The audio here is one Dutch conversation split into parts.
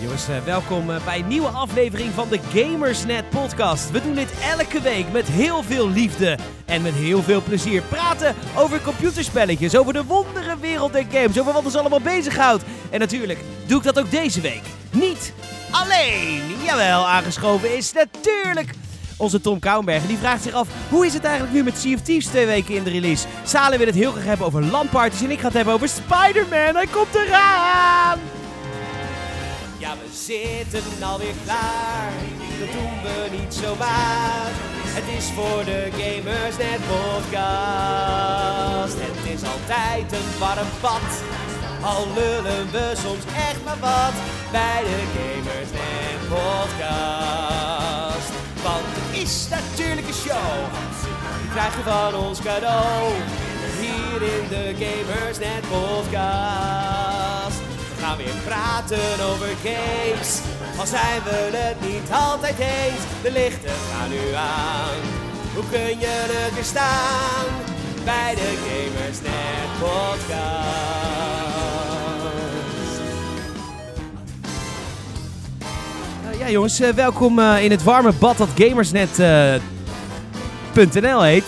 Jongens, eh, welkom eh, bij een nieuwe aflevering van de Gamersnet podcast. We doen dit elke week met heel veel liefde en met heel veel plezier. Praten over computerspelletjes, over de wondere wereld der games, over wat ons allemaal bezighoudt. En natuurlijk doe ik dat ook deze week. Niet alleen. Jawel, aangeschoven is natuurlijk onze Tom Kouwenberg. Die vraagt zich af, hoe is het eigenlijk nu met Sea of twee weken in de release? Salem wil het heel graag hebben over LAN-parties en ik ga het hebben over Spider-Man. Hij komt eraan! Ja, we zitten alweer klaar. Dat doen we niet zomaar. Het is voor de Gamersnet podcast. Het is altijd een warm bad. Al lullen we soms echt maar wat bij de Gamersnet podcast. Want het is natuurlijk een show. Die krijg je van ons cadeau. Hier in de Gamersnet podcast. Gaan weer praten over games. Al zijn we het niet altijd eens. De lichten gaan nu aan. Hoe kun je het weer staan? Bij de Gamersnet podcast. Ja jongens, uh, welkom uh, in het warme bad dat Gamersnet.nl heet.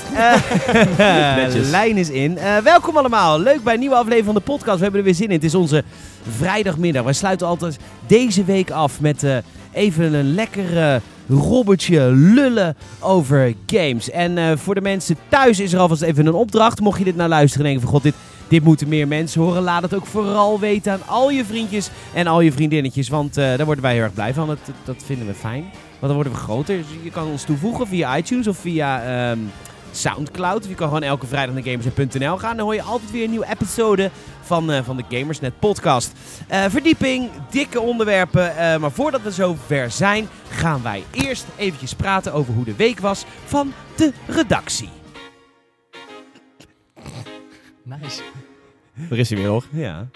de lijn is in. welkom allemaal. Leuk bij een nieuwe aflevering van de podcast. We hebben er weer zin in. Het is onze vrijdagmiddag. Wij sluiten altijd deze week af met even een lekker robbertje lullen over games. En voor de mensen thuis is er alvast even een opdracht. Mocht je dit nou luisteren en denken van god, dit, dit moeten meer mensen horen. Laat het ook vooral weten aan al je vriendjes en al je vriendinnetjes. Want uh, daar worden wij heel erg blij van. Dat, dat vinden we fijn. Want dan worden we groter. Dus je kan ons toevoegen via iTunes of via um, Soundcloud. Of je kan gewoon elke vrijdag naar gamersnet.nl gaan. Dan hoor je altijd weer een nieuwe episode van, uh, van de Gamersnet podcast. Uh, verdieping, dikke onderwerpen. Uh, maar voordat we zover zijn, gaan wij eerst eventjes praten over hoe de week was van de redactie. Nice. Daar is hij weer hoor. Ja.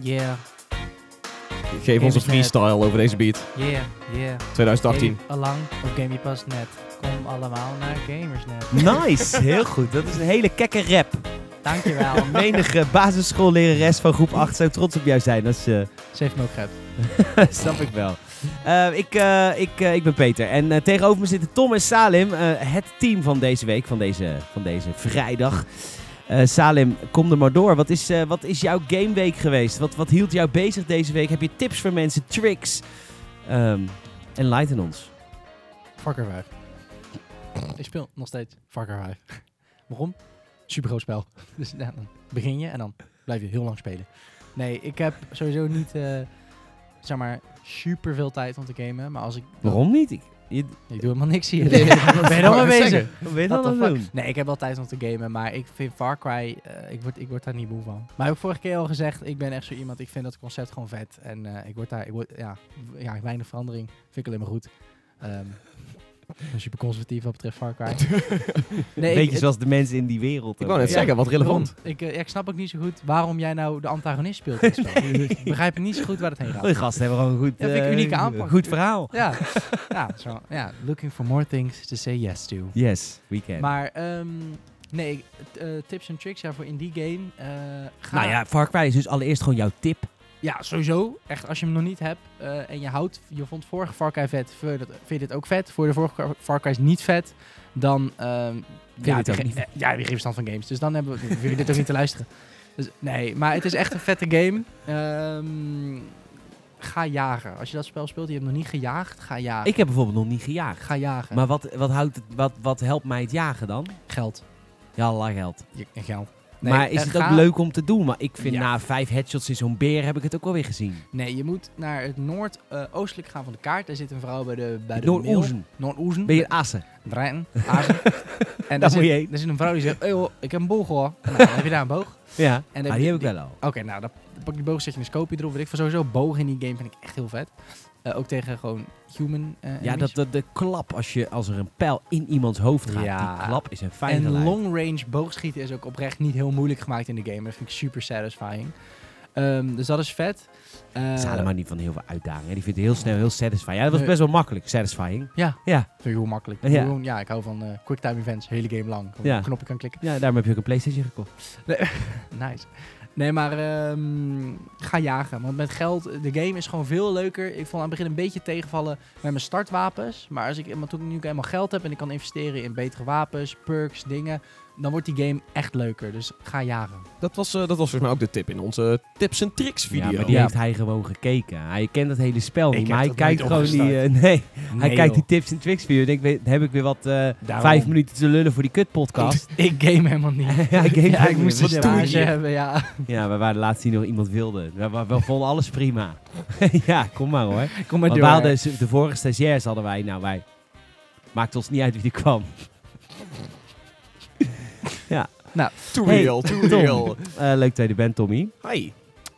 Yeah, Geef ons een freestyle over deze beat. yeah, yeah. 2018. Game allang op GamePass.net. Kom allemaal naar Gamersnet. Nice, heel goed. Dat is een hele kekke rap. Dankjewel. Menige basisschoollerares van groep 8 zou trots op jou zijn. Dat is, eh, Ze heeft me ook gehad. snap ik wel. Uh, ik, uh, ik, uh, ik ben Peter en uh, tegenover me zitten Tom en Salim, uh, het team van deze week, van deze, van deze vrijdag. Uh, Salim, kom er maar door. Wat is, uh, wat is jouw gameweek geweest? Wat, wat hield jou bezig deze week? Heb je tips voor mensen, tricks? Um, enlighten ons. Far Cry 5. Ik speel nog steeds Far Cry 5. Waarom? Super groot spel. Dus ja, dan begin je en dan blijf je heel lang spelen. Nee, ik heb sowieso niet, uh, zeg maar, super veel tijd om te gamen. Maar als ik... Waarom niet? Ik, je... ik doe helemaal niks hier. Nee, ben je dan mee bezig? Wat ben je dan doen? Nee, ik heb wel tijd om te gamen, maar ik vind Far Cry, uh, ik, word, ik word daar niet moe van. Maar ik heb vorige keer al gezegd, ik ben echt zo iemand, ik vind dat concept gewoon vet. En uh, ik word daar, ik word, ja, ja, weinig verandering, vind ik alleen maar goed. Um, ben super conservatief wat betreft Far Cry. nee, Beetje ik, zoals de mensen in die wereld. Ik wou net ja, zeggen, wat relevant. Ik, uh, ja, ik snap ook niet zo goed waarom jij nou de antagonist speelt in spel. ik begrijp niet zo goed waar het heen gaat. Die gasten hebben gewoon een goed, ja, een unieke aanpak. goed verhaal. Ja, ja, zo, ja, looking for more things to say yes to. Yes, we can. Maar um, nee, uh, tips en tricks ja, voor in die game. Uh, ga nou ja, Far Cry is dus allereerst gewoon jouw tip. Ja, sowieso. Echt, als je hem nog niet hebt uh, en je houdt, je vond vorige Far Cry vet, vind je dit ook vet. Voor de vorige Far Cry is niet vet, dan... Uh, ja, ge- niet vet. ja, geeft verstand van games. Dus dan hebben we, dit ook niet te luisteren. Dus, nee, maar het is echt een vette game. Um, ga jagen. Als je dat spel speelt, je hebt nog niet gejaagd, ga jagen. Ik heb bijvoorbeeld nog niet gejaagd. Ga jagen. Maar wat, wat, houdt het, wat, wat helpt mij het jagen dan? Geld. Ja, geld. Je, geld. Nee, maar is het ook leuk om te doen? Maar ik vind ja. na vijf headshots in zo'n beer heb ik het ook alweer gezien. Nee, je moet naar het noordoostelijk uh, gaan van de kaart. Daar zit een vrouw bij de bij de Noord-Oezen. Noord-Oezen. Ben je Assen? Assen. en daar, je zit, daar zit een vrouw die zegt, hoor, ik heb een boog hoor. Nou, dan heb je daar een boog. Ja, en ah, die heb ik wel al. Oké, okay, nou dan pak je die boog, zet je een scope erop. Weet ik van sowieso bogen in die game vind ik echt heel vet. Uh, ook tegen gewoon human uh, Ja, dat, de, de klap als, je, als er een pijl in iemands hoofd gaat. Ja. Die klap is een fijn En long range boogschieten is ook oprecht niet heel moeilijk gemaakt in de game. Dat vind ik super satisfying. Ehm, dus dat is vet. Eh, Het is helemaal niet van heel veel uitdagingen. Die vindt het heel snel heel satisfying. Ja, dat was best wel makkelijk, satisfying. Ja, Ja, vind ik heel makkelijk. Ja. Gewoon, ja, ik hou van eh quicktime events, hele game lang. Gewoon Ja. knopje kan klikken. ja daarom heb je ook een Playstation gekocht. Nice. Nee, maar ehm, ga jagen. Want met geld, de game is gewoon veel leuker. Ik vond aan het begin een beetje tegenvallen met mijn startwapens. Maar als ik, maar toen ik nu eenmaal geld heb en ik kan investeren in betere wapens, perks, dingen, dan wordt die game echt leuker. Dus ga jagen. Dat was, eh, dat was volgens mij ook de tip in onze tips en tricks video. Ja, maar die Ja. heeft hij gewoon gekeken. Hij kent het hele spel niet, maar hij dat kijkt gewoon die... eh, nee, hij kijkt die tips en tricks video. En ik weet, heb ik weer wat eh, Daarom. vijf minuten te lullen voor die kutpodcast. Ik game helemaal niet. ja, ik, game ja, ik moest een Wat doe je stage hebben, ja. Ja, we waren laatst die nog iemand wilde. We, we, we vonden alles prima. ja, kom maar hoor. Kom maar Want door. we hadden, de, de vorige stagiairs hadden wij, nou wij, maakt ons niet uit wie er kwam. Too Hey, real, too Tom. real. Eh, leuk dat je er bent, Tommy. Hi.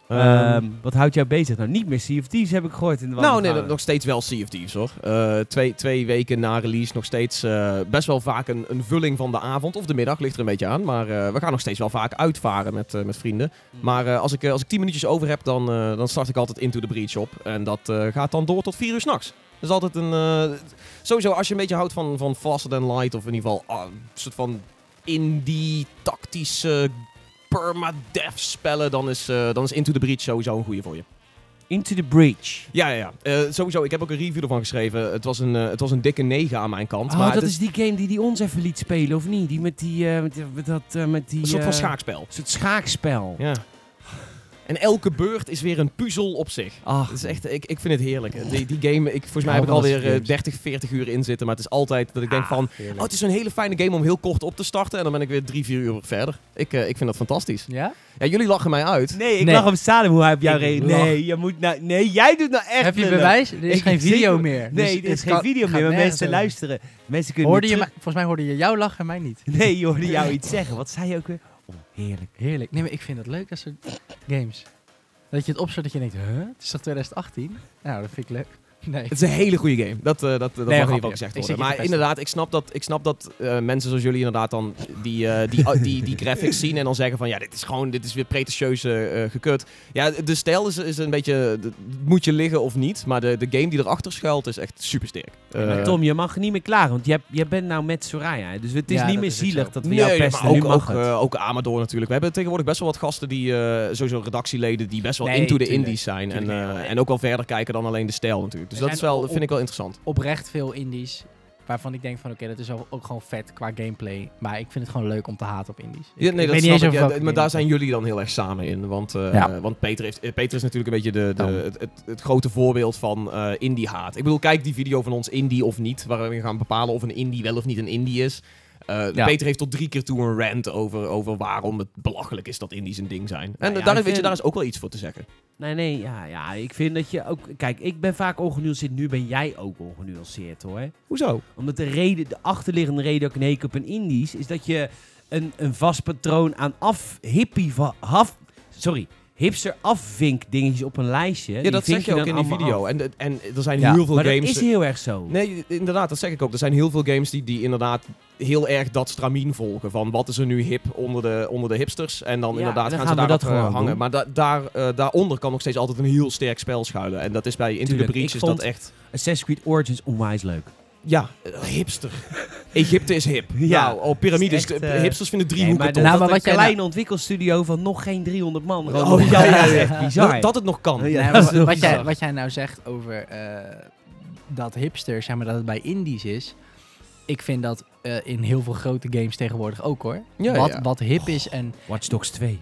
Ehm, Ehm, wat houdt jou bezig? Nou, niet meer Thieves heb ik gehoord in de nou, nee, nog steeds wel Thieves hoor. Eh, twee, twee weken na release nog steeds eh, best wel vaak een, een vulling van de avond of de middag, ligt er een beetje aan. Maar we gaan nog steeds wel vaak uitvaren met, met vrienden. Maar eh, als, ik, als ik 10 minuutjes over heb, dan, dan start ik altijd Into the Breach op. En dat gaat dan door tot 4 uur s'nachts. Dat is altijd een... sowieso, als je een beetje houdt van, van faster than light, of in ieder geval ah, een soort van indie tactische permadeath spellen, dan is, eh, dan is Into the Breach sowieso een goede voor je. Into the Breach. Ja, ja, ja. Eh, sowieso, ik heb ook een review ervan geschreven. Het was een, eh, het was een dikke 9 aan mijn kant. Oh, maar dat is die game die die ons even liet spelen, of niet? Die met die, met, die- dat, met die... een soort van schaakspel. Een soort schaakspel. Ja. En elke beurt is weer een puzzel op zich. Ach, Het is echt, ik, ik vind het heerlijk. Die, die game, ik, volgens mij heb ik dat alweer soort eh, games. 30, 40 uur in zitten. Maar het is altijd dat ik denk van... Oh, het is een hele fijne game om heel kort op te starten. En dan ben ik weer drie, vier uur verder. Ik, eh, ik vind dat fantastisch. Ja? Ja, jullie lachen mij uit. Nee, ik Nee. lag op Salem hoe hij op jou reageert. lach. Nee, je moet nou, nee, jij doet nou echt Heb je bewijs? Er is Ik- geen video zeker- meer. Nee, Dus er is het geen video meer, mensen over. luisteren. Mensen kunnen Hoorde je terug- mij, volgens mij hoorde je jou lachen en mij niet. Nee, je hoorde jou iets zeggen. Wat zei je ook weer? Oh, heerlijk. Heerlijk. Nee, maar ik vind het leuk, dat soort games. Dat je het opzet dat je denkt, huh? Het is toch 2018? Nou, dat vind ik leuk. Nee. Het is een hele goede game. Dat, eh, dat, dat mag in ieder geval grapje. gezegd worden. Maar inderdaad, ik snap dat, ik snap dat eh, mensen zoals jullie inderdaad dan die, eh, die, die, die, graphics zien en dan zeggen van ja, dit is gewoon, dit is weer pretentieus gekut. Ja, de stijl is, is een beetje, de- moet je liggen of niet, maar de, de game die erachter schuilt is echt super sterk. Tom, je mag niet meer klagen, want jij, jij bent nou met Soraya. Dus het is Ja, niet meer is ook zielig dat we jou Nee, pesten. maar nu ook, mag ook, het. ook Amador natuurlijk. We hebben tegenwoordig best wel wat gasten die, eh, sowieso redactieleden, die best wel Nee, into de tuurlijk. indies zijn. En, eh, en ook wel verder kijken dan alleen de stijl natuurlijk. Dus Er dat is wel, op- vind ik wel interessant. Oprecht veel indies. Waarvan ik denk van, oké, dat is ook gewoon vet qua gameplay. Maar ik vind het gewoon leuk om te haten op indies. Ja, nee, ik dat snap ik. Ja, maar daar zijn jullie dan heel erg samen in. Want, eh, Ja. want Peter, heeft, eh, Peter is natuurlijk een beetje de, de, Dan. het, het, het grote voorbeeld van eh indie-haat. Ik bedoel, kijk die video van ons, indie of niet. Waar we gaan bepalen of een indie wel of niet een indie is. Eh, Ja. Peter heeft tot drie keer toe een rant over, over waarom het belachelijk is dat indies een ding zijn. En Nou ja, eh, daar, weet je, daar is ook wel iets voor te zeggen. Nee, nee, ja, ja, ik vind dat je ook... Kijk, ik ben vaak ongenuanceerd. Nu ben jij ook ongenuanceerd, hoor. Hoezo? Omdat de reden, de achterliggende reden dat ik een hekel heb aan indies... is dat je een, een vast patroon aan af... hippie... va- Haf, sorry, hipster afvink dingetjes op een lijstje. Ja, dat zeg je ook in die video. En, en er zijn Ja, heel veel Maar games... dat is heel erg zo. Nee, inderdaad, dat zeg ik ook. Er zijn heel veel games die, die inderdaad heel erg dat stramien volgen. Van wat is er nu hip onder de, onder de hipsters. En dan Ja, inderdaad dan gaan, gaan ze dat eh, hangen. doen. Maar da- daar, eh, daaronder kan nog steeds altijd een heel sterk spel schuilen. En dat is bij Into Tuurlijk, the Breach is dat echt... Assassin's Creed Origins onwijs leuk. Ja, hipster. Egypte is hip. Ja, nou, op piramides. echt, eh, hipsters vinden Nee, driehoeken maar tof. dat, Nou, maar dat wat een jij kleine ontwikkelstudio van nog geen 300 man. Oh, ja, ja, dat is ja. echt bizar. dat, dat het nog kan. Ja, Nee, dat wat, jij, wat jij nou zegt over eh, dat hipster, zeg maar dat het bij indies is. Ik vind dat eh, in heel veel grote games tegenwoordig ook hoor. Ja, wat, ja. wat hip is en Watch Dogs 2.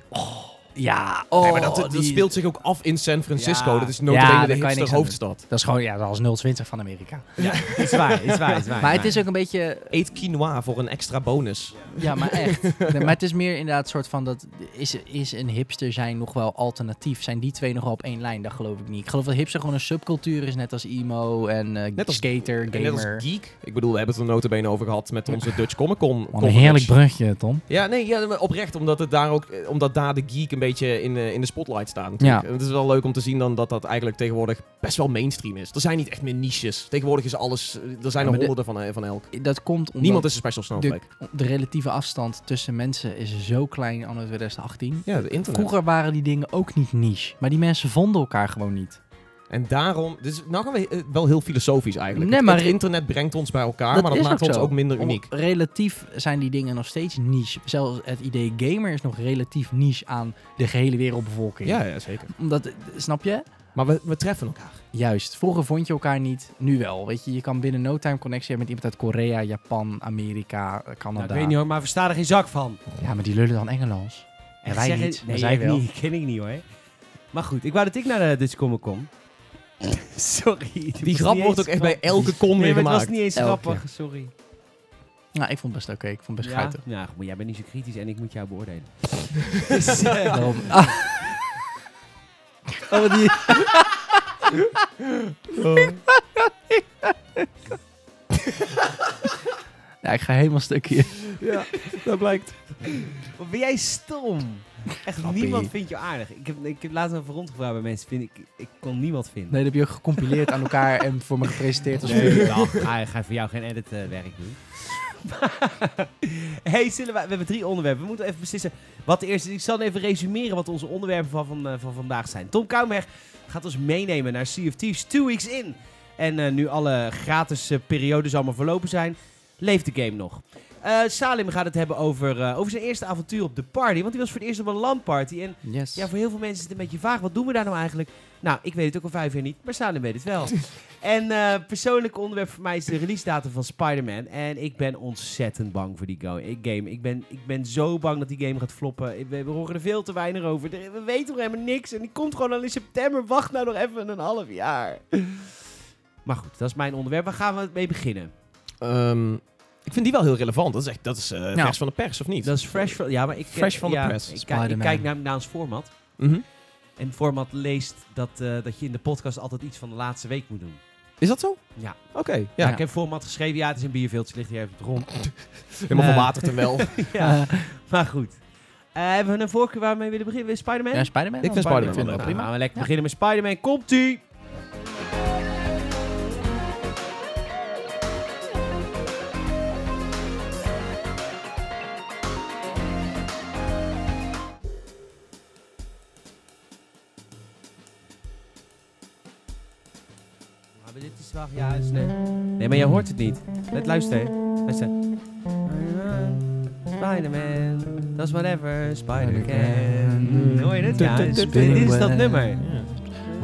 Ja, oh, Nee, maar dat, dat die- speelt zich ook af in San Francisco. Ja. Dat is Ja, daar de hoofdstad. Dat is gewoon, ja, dat is 020 van Amerika. Ja, is waar, is waar, is waar. Maar het is ook een beetje, Eet quinoa voor een extra bonus. ja, maar echt. Nee, maar het is meer inderdaad een soort van dat is, is een hipster zijn nog wel alternatief? Zijn die twee nog wel op één lijn? Dat geloof ik niet. Ik geloof dat hipster gewoon een subcultuur is, net als emo en eh, Net als- skater, En net als gamer. geek. Ik bedoel, we hebben het er notabene over gehad met onze Dutch Comic Con. Wat een heerlijk brugje, Tom. Ja, nee, ja, maar oprecht. Omdat, het daar ook, omdat daar de geek een beetje in, eh, in de spotlight staan. Ja. En Het is wel leuk om te zien dan dat dat eigenlijk tegenwoordig best wel mainstream is. Er zijn niet echt meer niches. Tegenwoordig is alles, er zijn Ja, er honderden van, eh, van elk. Dat komt omdat Niemand is een special snowflake. de relatieve afstand tussen mensen is zo klein anno 2018. Ja, de internet. Vroeger waren die dingen ook niet niche. Maar die mensen vonden elkaar gewoon niet. En daarom, dus nou gaan we eh, wel heel filosofisch eigenlijk. Nee, Het- maar het internet brengt ons bij elkaar, maar dat is maakt ons zo. ook minder Om- uniek. relatief zijn die dingen nog steeds niche. Zelfs het idee gamer is nog relatief niche aan de gehele wereldbevolking. Ja, ja, zeker. Omdat, snap je? Maar we, we treffen elkaar. Juist. Vroeger vond je elkaar niet, nu wel. Weet je, je kan binnen no time connectie hebben met iemand uit Korea, Japan, Amerika, eh, Nou, Canada. ik weet niet hoor, maar versta er geen zak van. Ja, maar die lullen dan Engels. En wij niet. maar Nee, zij wel. niet. ken ik niet hoor. Maar goed, ik wou dat ik naar de Dutch Comic kom. Sorry. Die grap wordt ook echt bij elke con Nee, weer maar het was gemaakt. niet eens Elke grappig, sorry. Nou, ik vond het best oké. Ik vond het best Ja, guitig. ja, maar jij bent niet zo kritisch en ik moet jou beoordelen. dus, Daarom. Ah. Oh, die... ja, ik ga helemaal stuk hier. Ja, dat blijkt. wat ben jij stom? Echt, Grappie. niemand vindt je aardig. Ik heb, ik heb laatst even rondgevraagd bij mensen. Vind ik, ik kon niemand vinden. Nee, dat heb je ook gecompileerd aan elkaar en voor me gepresenteerd als Nee. Ah, ik ga voor jou geen editwerk doen. hey, zullen we, we hebben drie onderwerpen. We moeten even beslissen wat de eerste is. Ik zal even resumeren wat onze onderwerpen van, van, eh, van vandaag zijn. Tom Kouwberg gaat ons meenemen naar Sea of Thieves Two Weeks In. En eh, nu alle gratis eh, periodes allemaal verlopen zijn, leeft de game nog. Eh, Salim gaat het hebben over, eh, over zijn eerste avontuur op de party. Want die was voor het eerst op een landparty. En Yes. ja, voor heel veel mensen is het een beetje vaag. Wat doen we daar nou eigenlijk? Nou, ik weet het ook al vijf jaar niet, maar Salim weet het wel. en eh persoonlijk onderwerp voor mij is de release datum van Spider-Man. En ik ben ontzettend bang voor die go- game. Ik ben, ik ben zo bang dat die game gaat floppen. Ik- We, we horen er veel te weinig over. Er- We weten nog helemaal niks. En die komt gewoon al in september. Wacht nou nog even een half jaar. Maar goed, dat is mijn onderwerp. Waar gaan we mee beginnen? Ehm, ik vind die wel heel relevant. Dat is echt, dat is eh, vers van de pers, of niet? Dat is fresh van... Ja, maar ik... Fresh van de ja, press. Ik, kijk- ik Spider-Man. kijk namelijk naar ons format. Mhm. En format leest dat, eh, dat je in de podcast altijd iets van de laatste week moet doen. Is dat zo? Ja. Oké, Ja, ja. ik heb format geschreven. Ja, het is een bierveeltje, ligt hier even grond. Helemaal Eh. verwaterd en wel. ja, maar goed. Eh, hebben we een voorkeur waar we mee willen beginnen? Spider-Man? Ja, Spider-Man? Ik vind? Spider-Man Nou, prima. gaan we lekker Ja. beginnen met Spider-Man. Komt-ie! Ja, is nee. nee, maar jij hoort het niet. Let, luister. Luister. Spider-Man, does whatever Spider can. Hoor je het? Ja, dit is, dat nummer.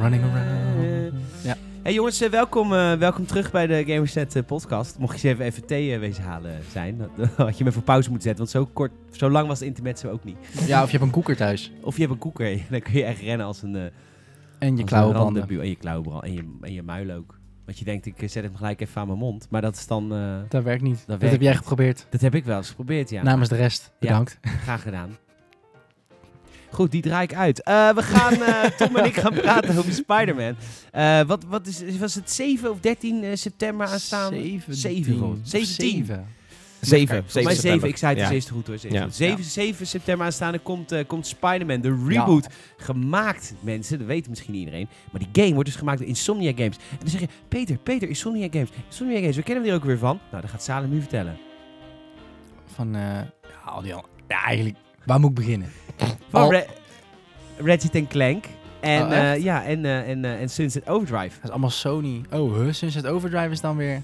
Running around. Ja. Hey jongens, welkom, eh, welkom terug bij de Gamersnet eh, podcast. Mocht je eens even, even thee wezen halen zijn, dan had je me voor pauze moeten zetten. Want zo, kort, zo lang was de intermezzo ook niet. Ja, of je hebt een koeker thuis. Of je hebt een koeker, dan kun je echt rennen als een... En je als klauwen een branden. randenbu- En je klauwen branden. En je, en je muil ook. Want je denkt, ik zet hem gelijk even aan mijn mond. Maar dat is dan... eh, Dat werkt niet. Dat, werkt heb jij geprobeerd. dat heb ik wel eens geprobeerd, ja. Namens de rest. Bedankt. Graag gedaan. Goed, die draai ik uit. Eh, we gaan, eh, Tom en ik gaan praten over Spider-Man. Eh, wat, wat is, was het 7 of 13 eh, september aanstaan? Zeven. Zeven, volgens- zeventien. Zeven. Zeven. Mij Zeven 7, ik zei het Ja. dus eerst goed hoor. 7, Ja. 7, 7 september aanstaande komt, eh, komt Spider-Man, de reboot. Gemaakt, mensen, dat weet misschien niet iedereen. Maar die game wordt dus gemaakt door Insomnia Games. En dan zeg je, Peter, Peter, Insomnia Games. Insomnia Games, we kennen hem hier ook weer van. Nou, dat gaat Salem nu vertellen. Van, eh ja, al die al. Ja, eigenlijk. Waar moet ik beginnen? Van Re- Ratchet Clank. En, Oh, eh, ja, en, eh, en, eh, en Sunset Overdrive. Dat is allemaal Sony. Oh, huh? Sunset Overdrive is dan weer...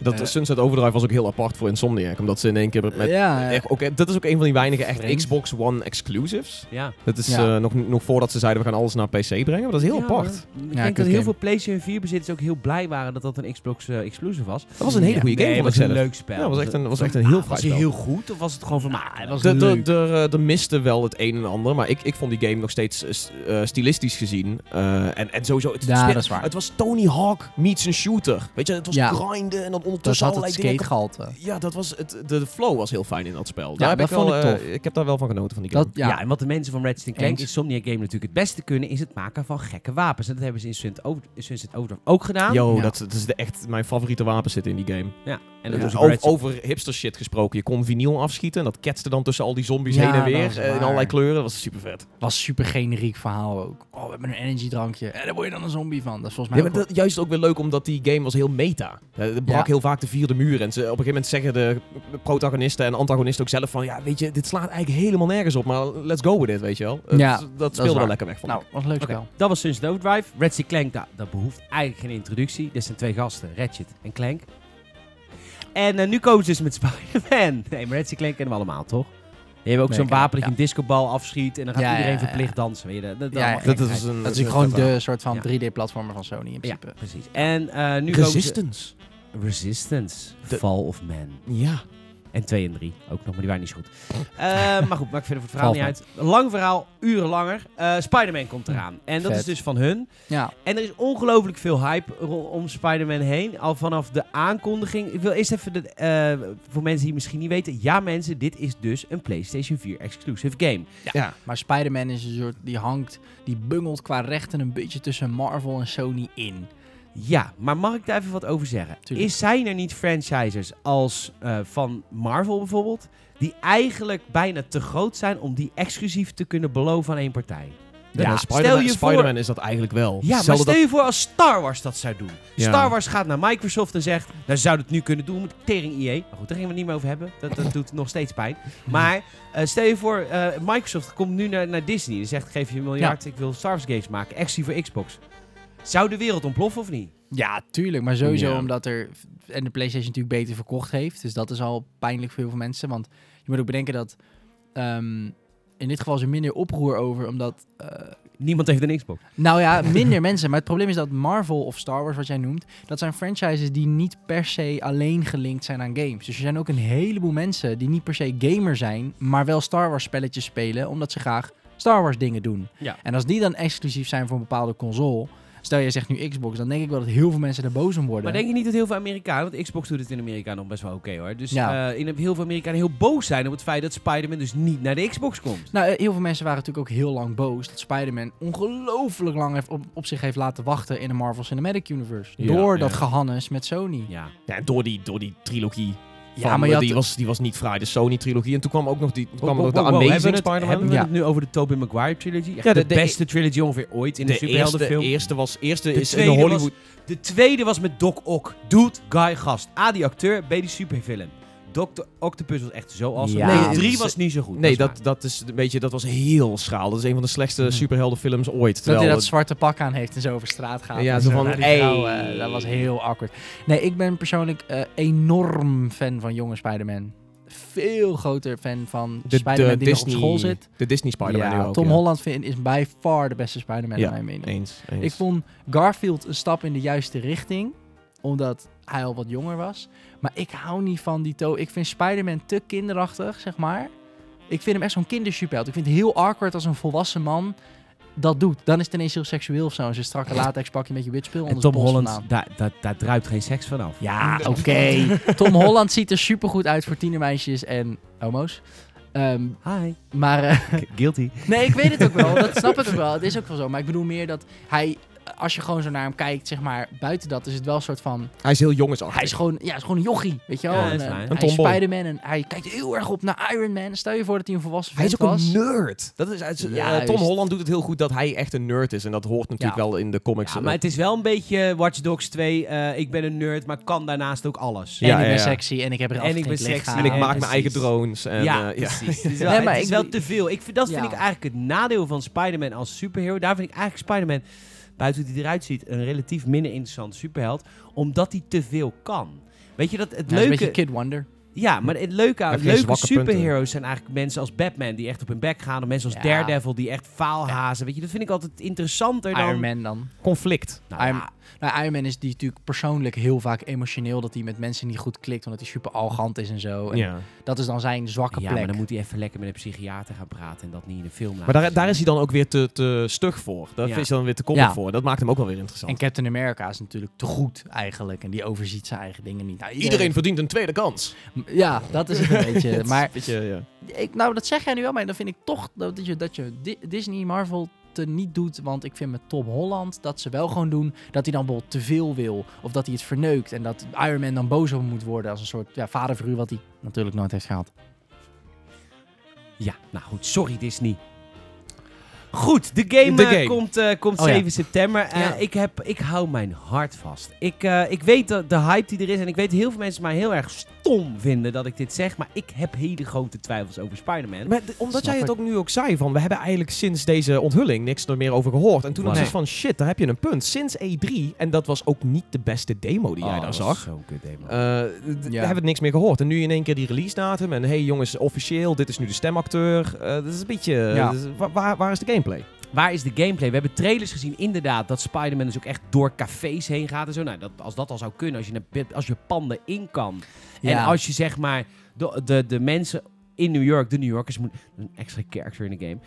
Dat Eh. Sunset Overdrive was ook heel apart voor Insomniac. Omdat ze in één keer met... ja, Echt, ook, dat is ook een van die weinige echt. Xbox One exclusives. Ja. Dat is Ja. eh, nog, nog voordat ze zeiden we gaan alles naar PC brengen. Maar dat is heel Ja, apart. Ik denk dat heel game. veel PlayStation 4 bezitters ook heel blij waren dat dat een Xbox eh, exclusive was. Dat was een hele Ja. goede game nee, het ik was een leuk spel. Ja, was echt een, was echt een heel Ah, fijn Was hij heel goed of was het gewoon vermakelijk? hij was De- de- leuk. de- de- Er miste wel het een en ander, maar ik, ik vond die game nog steeds stilistisch gezien. eh, en, en sowieso, het, Ja, dat is waar. het was Tony Hawk meets een shooter. Weet je, het was grinden en dan Dat ondertussen had het skategehalte. Ja, dat was het, de, de flow was heel fijn in dat spel. Ja, Daar heb dat ik, wel, vond ik eh, tof. ik heb daar wel van genoten van die game. Dat, Ja. ja, en wat de mensen van Ratchet Clank Eens. Insomniac Game natuurlijk het beste kunnen, is het maken van gekke wapens. En dat hebben ze in Sunset Over- in Sunset Overdrive ook gedaan. Yo, Ja. dat, dat is de, echt mijn favoriete wapen zitten in die game. Ja. En En dat dus is over, over hipster shit gesproken. Je kon vinyl afschieten en dat ketste dan tussen al die zombies Ja, heen en dat weer. eh, in allerlei kleuren. Dat was super vet. was super generiek verhaal ook. Oh, we hebben een energy drankje. En daar word je dan een zombie van. Dat is volgens Ja, mij maar ook dat, juist ook weer leuk omdat die game was heel meta. Eh, Het brak Ja. Heel vaak de vierde muur. En ze, op een gegeven moment zeggen de protagonisten en antagonisten ook zelf van... Ja, weet je, dit slaat eigenlijk helemaal nergens op. Maar let's go with it, weet je wel. Ja, dat speelde wel lekker weg van. wel. Nou, was een leuk Oké, spel. dat was Sunset Overdrive. Ratchet Clank, nou, dat behoeft eigenlijk geen introductie. Dit zijn twee gasten, Ratchet en Clank. En eh, nu komen ze dus met Spider-Man. Nee, maar Ratchet Clank kennen we allemaal, toch? Die hebben ook Nee, zo'n wapen dat je ja. een discobal afschiet en dan gaat Ja, iedereen ja, ja, verplicht dansen. Weet je, dat, dat, dat, is een, Dat is gewoon de soort van Ja. 3D-platformer van Sony in Ja, principe. precies. En eh, nu komen ze... Resistance. De- Fall of Man. Ja. En 2 en 3 ook nog, maar die waren niet zo goed. Eh, maar goed, maakt verder voor het verhaal niet uit. Lang verhaal, uren langer. Eh Spider-Man komt eraan. En dat Vet. is dus van hun. Ja, En er is ongelooflijk veel hype om Spider-Man heen. Al vanaf de aankondiging. Ik wil eerst even, de, eh, voor mensen die misschien niet weten. Ja mensen, dit is dus een PlayStation 4 exclusive game. Ja. maar Spider-Man is een soort, die hangt, die bungelt qua rechten een beetje tussen Marvel en Sony in. Ja, maar mag ik daar even wat over zeggen? Tuurlijk. Is, zijn er niet franchises als eh, van Marvel bijvoorbeeld... die eigenlijk bijna te groot zijn om die exclusief te kunnen beloven aan één partij? Ja, stel Spider-Man, je voor- Spider-Man is dat eigenlijk wel. Ja, maar stel je voor als Star Wars dat zou doen. Ja. Star Wars gaat naar Microsoft en zegt... Nou, zouden het nu kunnen doen met tering EA. Maar goed, daar gaan we het niet meer over hebben. Dat, dat doet nog steeds pijn. Maar eh, stel je voor, eh, Microsoft komt nu naar, naar Disney. En zegt, geef je een miljard, ik wil Star Wars games maken. Exclusief voor Xbox. Zou de wereld ontploffen of niet? Ja, tuurlijk. Maar sowieso Ja. omdat er... En de PlayStation natuurlijk beter verkocht heeft. Dus dat is al pijnlijk voor heel veel mensen. Want je moet ook bedenken dat... ehm, in dit geval is er minder oproer over, omdat... eh, Niemand heeft een Xbox. nou ja, minder mensen. Maar het probleem is dat Marvel of Star Wars, wat jij noemt... dat zijn franchises die niet per se alleen gelinkt zijn aan games. Dus er zijn ook een heleboel mensen die niet per se gamer zijn... maar wel Star Wars spelletjes spelen, omdat ze graag Star Wars dingen doen. Ja. En als die dan exclusief zijn voor een bepaalde console... Stel, jij zegt nu Xbox, dan denk ik wel dat heel veel mensen er boos om worden. Maar denk je niet dat heel veel Amerikanen... Want Xbox doet het in Amerika nog best wel oké hoor. Dus Ja. eh, in heel veel Amerikanen heel boos zijn... op het feit dat Spider-Man dus niet naar de Xbox komt. Nou, eh, heel veel mensen waren natuurlijk ook heel lang boos dat Spider-Man ongelooflijk lang heeft op, op zich heeft laten wachten in de Marvel Cinematic Universe. Ja, door dat gehannes met Sony. Ja. Ja, door die, door die trilogie. Ja, van, maar eh, had- die, was, die was niet fraai, de Sony-trilogie. En toen kwam ook nog, die, toen kwam Wow, de wow, Amazing hebben we het, Spider-Man. Hebben we Ja. het nu over de Tobey Maguire trilogy? Echt Ja, de, de- de- beste trilogy ongeveer ooit in de, de eerste, superheldenfilm. eerste was eerste De is in Hollywood. De tweede was met Doc Ock. Dude, guy, gast. A, die acteur. B, die supervillain. Dr. Octopus was echt zo awesome. Ja, nee, het drie is- was niet zo goed. Nee, dat, dat, is een beetje, dat was heel schraal. Dat is een van de slechtste Mhm. superheldenfilms ooit. Dat hij Terwijl dat het- zwarte pak aan heeft en zo over straat gaat. Ja, zo van, hey. vrouw, eh, dat was heel awkward. Nee, ik ben persoonlijk eh, enorm fan van jonge Spider-Man. Veel groter fan van de, Spider-Man de die nog op Disney, school zit. De Disney Spider-Man Ja, nu ook, Tom ja. Holland vind, is by far de beste Spider-Man Ja, in mijn mening. Eens, eens. Ik vond Garfield een stap in de juiste richting. Omdat hij al wat jonger was. Maar ik hou niet van die to. Ik vind Spider-Man te kinderachtig, zeg maar. Ik vind hem echt zo'n kindersuperheld. Ik vind het heel awkward als een volwassen man dat doet. Dan is het ineens heel seksueel of zo. En Zo'n strakke latex pakje met je witspul En onder Tom zijn pols Holland, daar, daar, daar druipt geen seks vanaf. Ja, oké. Tom Holland ziet er supergoed uit voor tienermeisjes en homo's. Ehm, Hi. maar eh, Guilty. Nee, ik weet het ook wel. Dat snap ik ook wel. Het is ook wel zo. Maar ik bedoel meer dat hij, als je gewoon zo naar hem kijkt, zeg maar, buiten dat, is het wel een soort van. Hij is heel jongensachtig. Hij is gewoon, ja, hij is gewoon een jochie, weet je wel. Ja, En, dat is eh, waar. hij Een is tomboy. Spider-Man en hij kijkt heel erg op naar Iron Man. Stel je voor dat hij een volwassen Hij is ook was. een nerd. Dat is, eh, Juist. Tom Holland doet het heel goed dat hij echt een nerd is. En dat hoort natuurlijk Ja. wel in de comics. Ja, maar het is wel een beetje Watch Dogs 2. eh, ik ben een nerd, maar kan daarnaast ook alles. En Ja, ik ben ja. sexy en ik heb er En ik ben sexy. en ik maak mijn eigen drones. En, ja, eh, ja. precies. Het is wel, Nee, maar het is ik wel te veel. Ik dat vind Ja. ik eigenlijk het nadeel van Spider-Man als superhero. Daar vind ik eigenlijk Spider-Man, buiten hoe hij eruit ziet, een relatief minder interessant superheld. Omdat hij te veel kan. Weet je dat het is een leuke... beetje Kid Wonder. Ja, maar het leuke aan leuke punten. superheroes zijn eigenlijk mensen als Batman die echt op hun bek gaan. Of mensen als Ja. Daredevil die echt faalhazen. Weet je, dat vind ik altijd interessanter dan... Iron Man dan. Conflict. Nou, Iron- ja, Nou, Iron Man is die natuurlijk persoonlijk heel vaak emotioneel. Dat hij met mensen niet goed klikt. Omdat hij super arrogant is en zo. En Ja. Dat is dan zijn zwakke Ja, plek. maar dan moet hij even lekker met een psychiater gaan praten en dat niet in de film Maar daar, daar is hij dan ook weer te, te stug voor. Daar Ja. is hij dan weer te koppig Ja. voor. Dat maakt hem ook wel weer interessant. En Captain America is natuurlijk te goed eigenlijk. En die overziet zijn eigen dingen niet. Nou, Iedereen verdient een tweede kans. Ja, dat is het een beetje. Maar Beetje, ja. ik, nou, dat zeg jij nu wel, maar dan vind ik toch dat je, dat je Di- Disney Marvel niet doet. Want ik vind met Tom Holland dat ze wel gewoon doen dat hij dan bijvoorbeeld te veel wil. Of dat hij het verneukt. En dat Iron Man dan boos over moet worden als een soort ja, vaderfiguur wat hij natuurlijk nooit heeft gehad. Ja, nou goed, sorry Disney. Goed, de game, De eh, game. komt, eh, komt Oh ja. 7 september. Eh, Ja. ik, heb, ik hou mijn hart vast. Ik, eh, ik weet de, de hype die er is en ik weet heel veel mensen mij heel erg stom vinden dat ik dit zeg. Maar ik heb hele grote twijfels over Spider-Man. Maar omdat Snap jij het ook nu ook zei van, we hebben eigenlijk sinds deze onthulling niks er meer over gehoord. En toen was Nee. het van, shit, daar heb je een punt. Sinds E3, en dat was ook niet de beste demo die jij Oh, daar dat zag. Zo'n kut demo. Eh, Ja. hebben we niks meer gehoord. En nu in één keer die release datum. En hey jongens, officieel, dit is nu de stemacteur. Eh, dat is een beetje... Is- waar, waar is de gameplay? Waar is de gameplay? We hebben trailers gezien, inderdaad, dat Spider-Man dus ook echt door cafés heen gaat en zo. Nou, dat, als dat al zou kunnen, als je, een, als je panden in kan. En Ja. als je zeg maar de, de, de mensen in New York, de New Yorkers, moet een extra character in de game.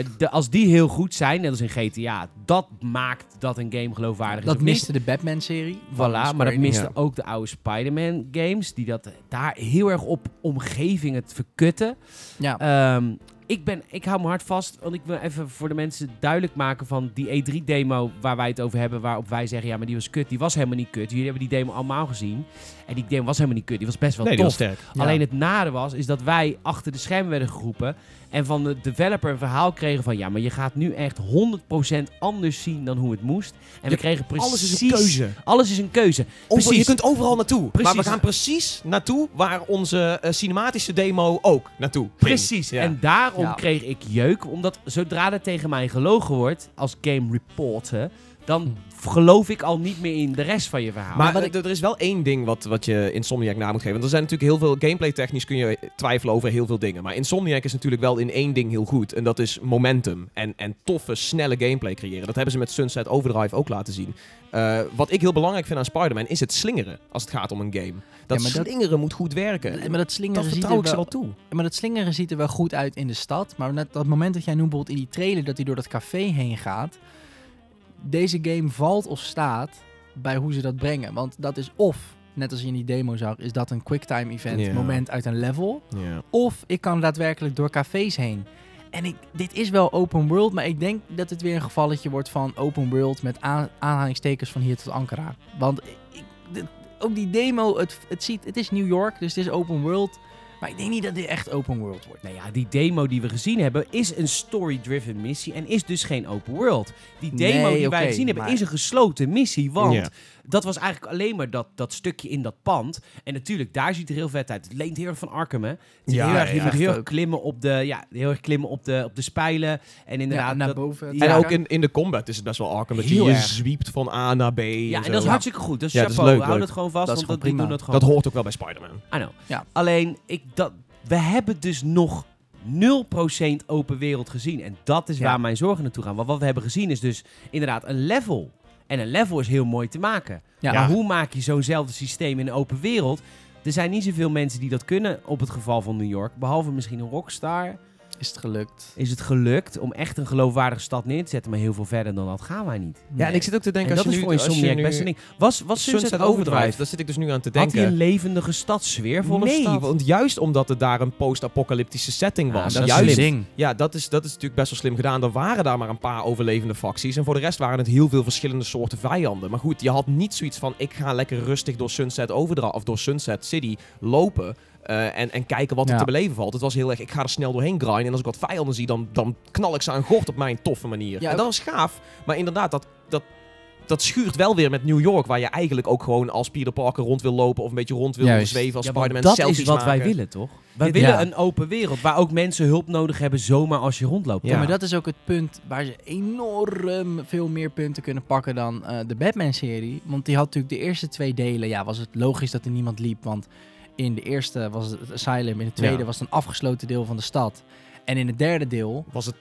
eh, de, als die heel goed zijn, net als in GTA, dat maakt dat een game geloofwaardig is. Dat of niet. miste de Batman-serie. Voilà, maar dat miste. Ja. ook de oude Spider-Man games, die dat daar heel erg op omgeving het verkutten. Ja. Ehm, ik, ben, ik hou mijn hart vast, want ik wil even voor de mensen duidelijk maken van die E3-demo waar wij het over hebben, waarop wij zeggen, ja, maar die was kut. Die was helemaal niet kut. Jullie hebben die demo allemaal gezien. En die demo was helemaal niet kut. Die was best wel nee, die tof. was sterk. Ja. Alleen het nade was, is dat wij achter de schermen werden geroepen en van de developer een verhaal kregen van, ja, maar je gaat nu echt 100% anders zien dan hoe het moest. En we kregen precies... Alles is een keuze. Alles is een keuze. Over- je kunt overal naartoe. Maar we gaan precies naartoe waar onze eh, cinematische demo ook naartoe ging. Precies. Ja. En daarom Ja. kreeg ik jeuk. Omdat zodra er tegen mij gelogen wordt als game reporter, dan geloof ik al niet meer in de rest van je verhaal. Maar ik- er is wel één ding wat, wat je Insomniac na moet geven. Want er zijn natuurlijk heel veel gameplay technisch kun je twijfelen over heel veel dingen. Maar Insomniac is natuurlijk wel in één ding heel goed. En dat is momentum. En, en toffe, snelle gameplay creëren. Dat hebben ze met Sunset Overdrive ook laten zien. Eh, wat ik heel belangrijk vind aan Spider-Man is het slingeren. Als het gaat om een game. Dat, Ja, maar dat- slingeren moet goed werken. Maar dat slingeren dat ziet vertrouw er ik ze wel, wel toe. maar dat slingeren ziet er wel goed uit in de stad. Maar net dat moment dat jij noemt bijvoorbeeld in die trailer dat hij door dat café heen gaat. Deze game valt of staat bij hoe ze dat brengen. Want dat is of, net als je in die demo zag, is dat een quicktime event moment uit een level. Of ik kan daadwerkelijk door cafés heen. En ik, dit is wel open world, maar ik denk dat het weer een gevalletje wordt van open world met aan, aanhalingstekens van hier tot Ankara. Want ik, ook die demo, het, het, ziet, het is New York, dus het is open world. Maar ik denk niet dat dit echt open world wordt. Nou ja, die demo die we gezien hebben is een story-driven missie en is dus geen open world. Die demo Nee, die wij gezien hebben maar- is een gesloten missie, want Ja. dat was eigenlijk alleen maar dat, dat stukje in dat pand. En natuurlijk, daar ziet het er heel vet uit. Het leent heel erg van Arkham, hè? Het is Ja, heel erg, ja, heel erg klimmen op de, ja, heel erg klimmen op de, op de spijlen. En inderdaad, Ja, naar dat- boven. En ook in, in de combat is het best wel Arkham. Dat je Heel je erg. zwiept van A naar B. ja, en zo. dat is hartstikke goed. Dat is Ja, dat is chapeau. leuk, Hou leuk. dat gewoon vast, Dat want gewoon dat, doen dat gewoon Dat hoort ook wel bij Spider-Man. I know. Ja. Alleen, ik, dat, we hebben dus nog 0% open wereld gezien. En dat is Ja. waar mijn zorgen naartoe gaan. Want wat we hebben gezien is dus inderdaad een level. En een level is heel mooi te maken. Ja. Maar hoe maak je zo'nzelfde systeem in een open wereld? Er zijn niet zoveel mensen die dat kunnen op het geval van New York. Behalve misschien een Rockstar. Is het gelukt? Is het gelukt om echt een geloofwaardige stad neer te zetten. Maar heel veel verder dan dat gaan wij niet. Ja, en ik zit ook te denken, en als dat je is nu, voor als je Insomniac nu best een ding. Was, was Sunset, Overdrive? daar zit ik dus nu aan te Had hij denken. een levendige stad, sfeervolle nee, stad? want juist omdat het daar een post-apocalyptische setting Ah, was. dat is juist, ding. Ja, dat is, dat is natuurlijk best wel slim gedaan. Er waren daar maar een paar overlevende facties. En voor de rest waren het heel veel verschillende soorten vijanden. Maar goed, je had niet zoiets van... ik ga lekker rustig door Sunset Overdrive of door Sunset City lopen... eh, en, en kijken wat er Ja. te beleven valt. Het was heel erg, ik ga er snel doorheen grinden. En als ik wat vijanden zie, dan, dan knal ik ze aan gort op mijn toffe manier. Ja, en dat was gaaf. Maar inderdaad, dat, dat, dat schuurt wel weer met New York... waar je eigenlijk ook gewoon als Peter Parker rond wil lopen... of een beetje rond wil Juist. zweven als Ja, Spider-Man dat is wat wij willen, toch? Wij willen ja. een open wereld waar ook mensen hulp nodig hebben zomaar als je rondloopt. Ja. Ja. maar dat is ook het punt waar ze enorm veel meer punten kunnen pakken dan eh, de Batman-serie. Want die had natuurlijk de eerste twee delen, ja, was het logisch dat er niemand liep. Want in de eerste was het het asylum, in het tweede Ja. was het een afgesloten deel van de stad. En in het derde deel, Was het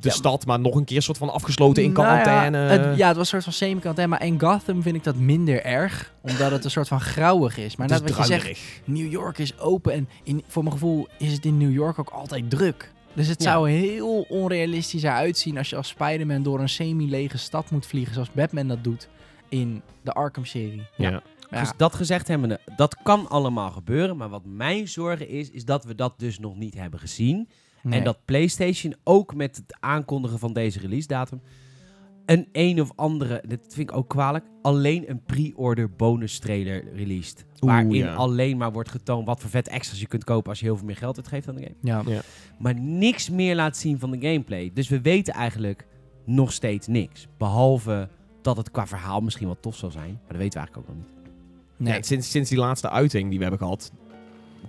de Ja, stad, maar nog een keer soort van afgesloten in Nou ja, quarantaine. het- ja, het was een soort van semi-quarantaine. Maar in Gotham vind ik dat minder erg. Omdat het een soort van grauwig is. Maar net wat je zegt. New York is open. En in, voor mijn gevoel is het in New York ook altijd druk. Dus het Ja. zou heel onrealistisch eruit zien als je als Spider-Man door een semi-lege stad moet vliegen. Zoals Batman dat doet in de Arkham-serie. Ja. Dus ja, dat gezegd hebbende, dat kan allemaal gebeuren. Maar wat mijn zorgen is, is dat we dat dus nog niet hebben gezien. nee. En dat PlayStation ook met het aankondigen van deze release datum een een of andere, dit vind ik ook kwalijk, alleen een pre-order bonus trailer released. Oeh, waarin ja. alleen maar wordt getoond wat voor vet extra's je kunt kopen als je heel veel meer geld uitgeeft aan de game. ja. Maar niks meer laat zien van de gameplay. Dus we weten eigenlijk nog steeds niks. Behalve dat het qua verhaal misschien wel tof zal zijn. Maar dat weten we eigenlijk ook nog niet. Nee. Ja, sinds, sinds die laatste uiting die we hebben gehad,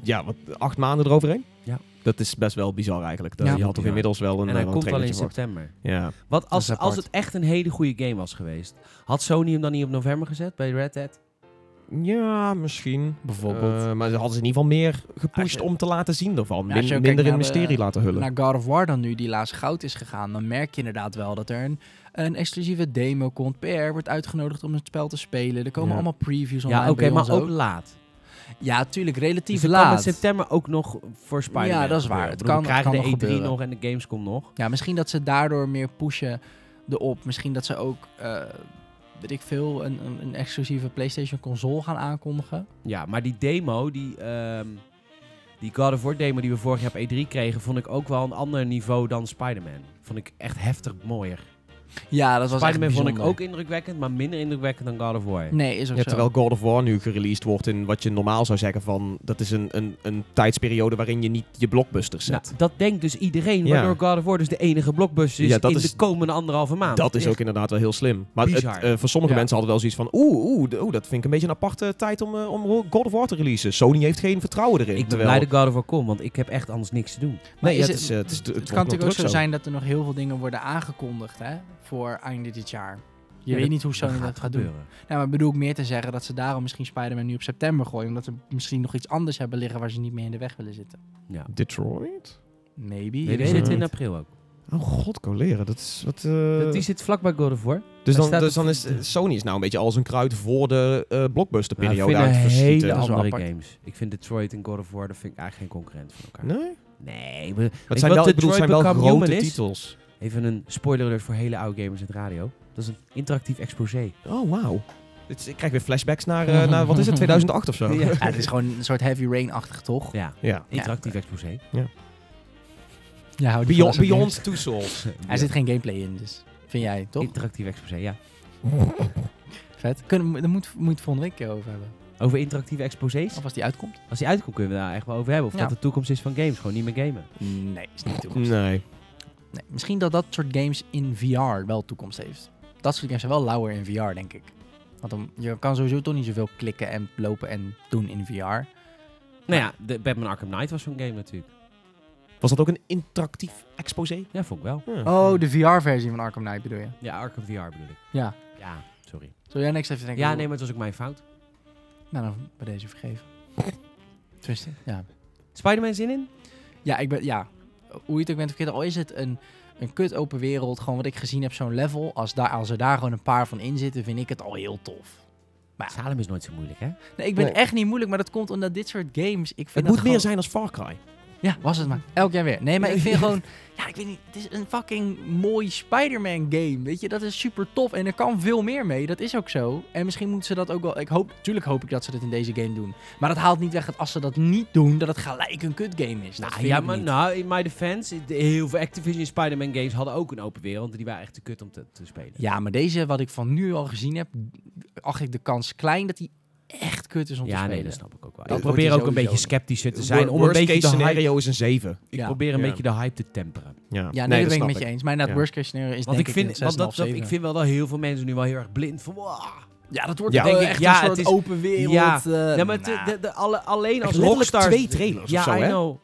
ja, wat, acht maanden eroverheen? Ja. Dat is best wel bizar eigenlijk. Dat- Ja. je had toch inmiddels wel een, en hij een komt al in voor. september. Ja. Wat als, als het echt een hele goede game was geweest? Had Sony hem dan niet op november gezet bij Red Dead? Ja, misschien. Bijvoorbeeld. Eh, maar ze hadden ze in ieder geval meer gepusht je- om te laten zien ervan. Ja, Min- minder een de- mysterie laten hullen. naar God of War dan nu, die laatst goud is gegaan, dan merk je inderdaad wel dat er een, een exclusieve demo komt. PR wordt uitgenodigd om het spel te spelen. Er komen Ja. allemaal previews online. Ja, oké, maar ook laat. Ja, tuurlijk, Dus relatief het kan in laat. september ook nog voor Spider-Man Ja, dat is waar. Het bedoel, kan- we krijgen het kan de nog E3 gebeuren. nog en de Gamescom nog. Ja, misschien dat ze daardoor meer pushen erop. Misschien dat ze ook, eh, weet ik veel, een, een, een exclusieve PlayStation console gaan aankondigen. Ja, maar die demo, die, ehm, die God of War demo die we vorig jaar op E3 kregen, vond ik ook wel een ander niveau dan Spider-Man. Vond ik echt heftig mooier. Ja, dat was Spider-Man vond ik ook indrukwekkend, maar minder indrukwekkend dan God of War. Nee, is ook Ja, zo. terwijl God of War nu gereleased wordt in wat je normaal zou zeggen van... Dat is een, een, een tijdsperiode waarin je niet je blockbusters zet. Nou, dat denkt dus iedereen, Ja. waardoor God of War dus de enige blockbuster is Ja, in is- de komende anderhalve maand. dat is ook inderdaad wel heel slim. Maar het, eh, voor sommige Ja. mensen hadden wel zoiets van... Oeh, oeh, oeh, dat vind ik een beetje een aparte tijd om, eh, om God of War te releasen. Sony heeft geen vertrouwen erin. Ik ben terwijl- blij dat God of War komt, want ik heb echt anders niks te doen. Nee, is ja, het- het, is, eh, het, is, het, kan natuurlijk ook zo zijn dat er nog heel veel dingen worden aangekondigd hè, voor einde dit jaar. Je Ja, weet dat- niet hoe Sony dat gaat doen. gebeuren. Nou, maar bedoel ik meer te zeggen dat ze daarom misschien Spider-Man nu op september gooien. Omdat ze misschien nog iets anders hebben liggen waar ze niet meer in de weg willen zitten. Ja. Detroit? Maybe. Nee, je weet het in april ook. Oh god, coleren. Dat is wat... eh, die zit vlak bij God of War. dus dan, dus dan is eh, Sony is nou een beetje als een kruid voor de eh Nou, blockbusterperiode ik aan vind het een verschieten. hele Dat is wel andere apart. games. Ik vind Detroit en God of War, dat vind ik eigenlijk geen concurrent van elkaar. Nee? Nee, Het Weet zijn wel, ik bedoel, zijn Detroit wel grote titels. Even een spoiler alert voor hele oude gamers in het radio. Dat is een interactief exposé. Oh, wauw. Ik krijg weer flashbacks naar, eh, naar, wat is het, 2008 of zo? Ja. Ja, het is gewoon een soort heavy rain-achtig, toch? Ja, Ja. interactief exposé. Ja, die Beyond, Beyond Two Souls. Er zit geen gameplay in, dus vind jij, toch? Interactief exposé, ja. Vet. Kunnen, daar moet, moet het volgende week over hebben. Over interactieve exposés. Of als die uitkomt. Als die uitkomt kunnen we daar echt wel over hebben. Of Ja. dat de toekomst is van games. Gewoon niet meer gamen. Nee, is niet toekomst. Nee. Nee, misschien dat dat soort games in VR wel toekomst heeft. Dat soort games zijn wel lauwer in VR, denk ik. Want dan, je kan sowieso toch niet zoveel klikken en lopen en doen in VR. Nou ja, de Batman Arkham Knight was zo'n game natuurlijk. Was dat ook een interactief exposé? Ja, vond ik wel. Ja. Oh, de VR-versie van Arkham Knight bedoel je? Ja, Arkham VR bedoel ik. Ja. Ja, sorry. Zul jij niks even denken? Ja, nee, maar het was ook mijn fout. Nou, dan bij deze vergeven. Tenminste, ja. Spider-Man zin in? Ja, ik ben, ja. Hoe je het ook bent verkeerd, al is het een, een kut open wereld, gewoon wat ik gezien heb, zo'n level. Als, daar, als er daar gewoon een paar van in zitten, vind ik het al heel tof. Maar Salem is nooit zo moeilijk, hè? nee, ik ben Nee. echt niet moeilijk, maar dat komt omdat dit soort games, ik vind Het dat moet meer zijn als Far Cry. Ja, was het maar. Elk jaar weer. Nee, maar ik vind gewoon... Ja, ik weet niet. Het is een fucking mooi Spider-Man game. Weet je, dat is super tof. En er kan veel meer mee. Dat is ook zo. En misschien moeten ze dat ook wel... Ik hoop... Tuurlijk hoop ik dat ze dat in deze game doen. Maar dat haalt niet weg dat als ze dat niet doen... dat het gelijk een kut game is. Nou, ja, maar nou, in my defense, de- heel veel Activision Spider-Man games hadden ook een open wereld. Die waren echt te kut om te, te spelen. Ja, maar deze, wat ik van nu al gezien heb... acht ik de kans klein dat hij echt kut is om te Ja, spelen. nee, dat snap ik ook wel. Ik probeer ook een beetje sceptischer te zijn. Om een beetje case scenario is een 7. ik Ja. probeer een Ja. beetje de hype te temperen. Ja, Ja, nee, dat ben ik met je eens. Maar inderdaad, Ja. worst case scenario is Want denk ik vind, een want dat, 6,5, dat, ik 7. vind wel dat heel veel mensen nu wel heel erg blind van... wow. Ja, dat wordt Ja. Denk ik, echt ja, een soort is- open wereld. Ja. eh, Ja, maar de, de, alle, alleen als Rockstar... twee trailers ja, of zo, I know.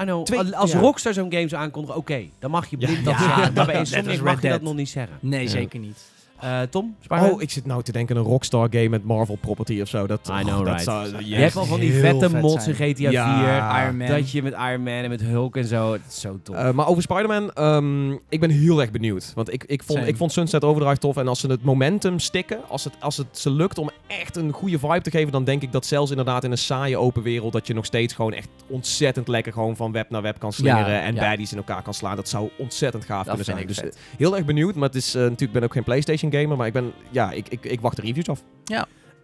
I know. Twee- als ja. Rockstar zo'n game zou aankondigen, oké, dan mag je Ja. blind dat Ja, zeggen. Maar bij Insomniac mag je dat nog niet zeggen. Nee, Ja. zeker niet. Eh, Tom, Spider-Man? Oh, ik zit nou te denken een Rockstar game met Marvel property of zo. Dat, I know, dat right. zou- Je hebt al van die vette vet mods in. GTA Ja, 4. Iron Man. Dat je met Iron Man en met Hulk en zo. Het is zo tof. Eh, maar over Spider-Man, ehm, ik ben heel erg benieuwd. Want ik, ik, vond, Same. ik vond Sunset Overdrive tof. En als ze het momentum stikken, als het, als het ze lukt om echt een goede vibe te geven, dan denk ik dat zelfs inderdaad in een saaie open wereld, dat je nog steeds gewoon echt ontzettend lekker gewoon van web naar web kan slingeren Ja, en ja. baddies in elkaar kan slaan. Dat zou ontzettend gaaf Dat kunnen vind zijn. ik Dus vet. eh, heel erg benieuwd. Maar het is eh, natuurlijk, ben ook geen PlayStation gamer, maar ik ben, ja, ik, ik, ik wacht de reviews af.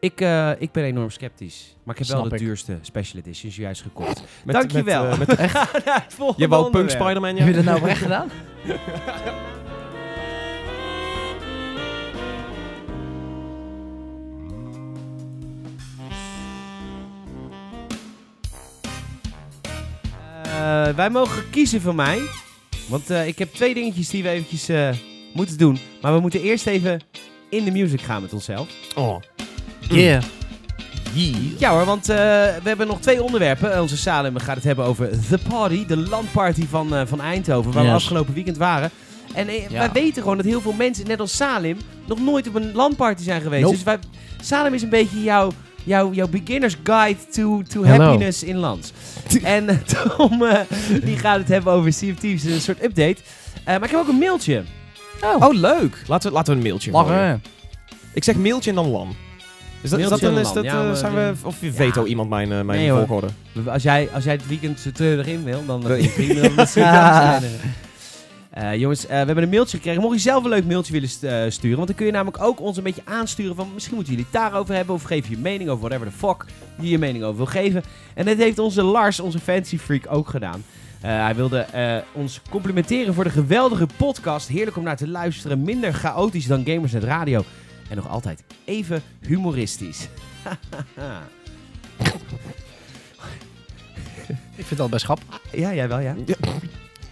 ik, eh, ik ben enorm sceptisch. Maar ik heb wel de ik. duurste special editions juist gekocht. Met, Dankjewel. Met, met, Naar het volgende je wou Punk. Spider-Man, ja? Heb je dat nou oprecht gedaan? Eh, wij mogen kiezen van mij. Want eh, ik heb twee dingetjes die we eventjes eh, moeten doen. Maar we moeten eerst even in de music gaan met onszelf. Oh. Yeah. Ja hoor, want eh, we hebben nog twee onderwerpen. Onze Salem gaat het hebben over The Party, de landparty van, eh, van Eindhoven, waar we afgelopen weekend waren. En eh, Ja. wij weten gewoon dat heel veel mensen, net als Salim, nog nooit op een landparty zijn geweest. Nope. Dus wij, Salem is een beetje jouw, jouw, jouw beginner's guide to, to Hello. happiness in land. en eh, Tom, eh, die gaat het hebben over Sea of Thieves, een soort update. Eh, maar ik heb ook een mailtje. Oh, leuk. Laten we, laten we een mailtje gooien. Lachen. Ik zeg mailtje en dan LAN. Is dat, is dat Mailtje en is LAN, dat, ja, eh, maar- zijn we, of veto iemand mijn, eh, mijn Nee, hoor. volgorde? Als jij, als jij het weekend zo treurig in wil, dan prima. Dan. Eh, jongens, eh, we hebben een mailtje gekregen. Mocht je zelf een leuk mailtje willen st- eh, sturen, want dan kun je namelijk ook ons een beetje aansturen van misschien moeten jullie het daarover hebben of geef je mening over whatever the fuck je je mening over wil geven. En dit heeft onze Lars, onze fancy freak, ook gedaan. Eh, hij wilde eh, ons complimenteren voor de geweldige podcast. Heerlijk om naar te luisteren. Minder chaotisch dan Gamersnet Radio. En nog altijd even humoristisch. Ik vind het al best grappig. ja, jij wel, ja.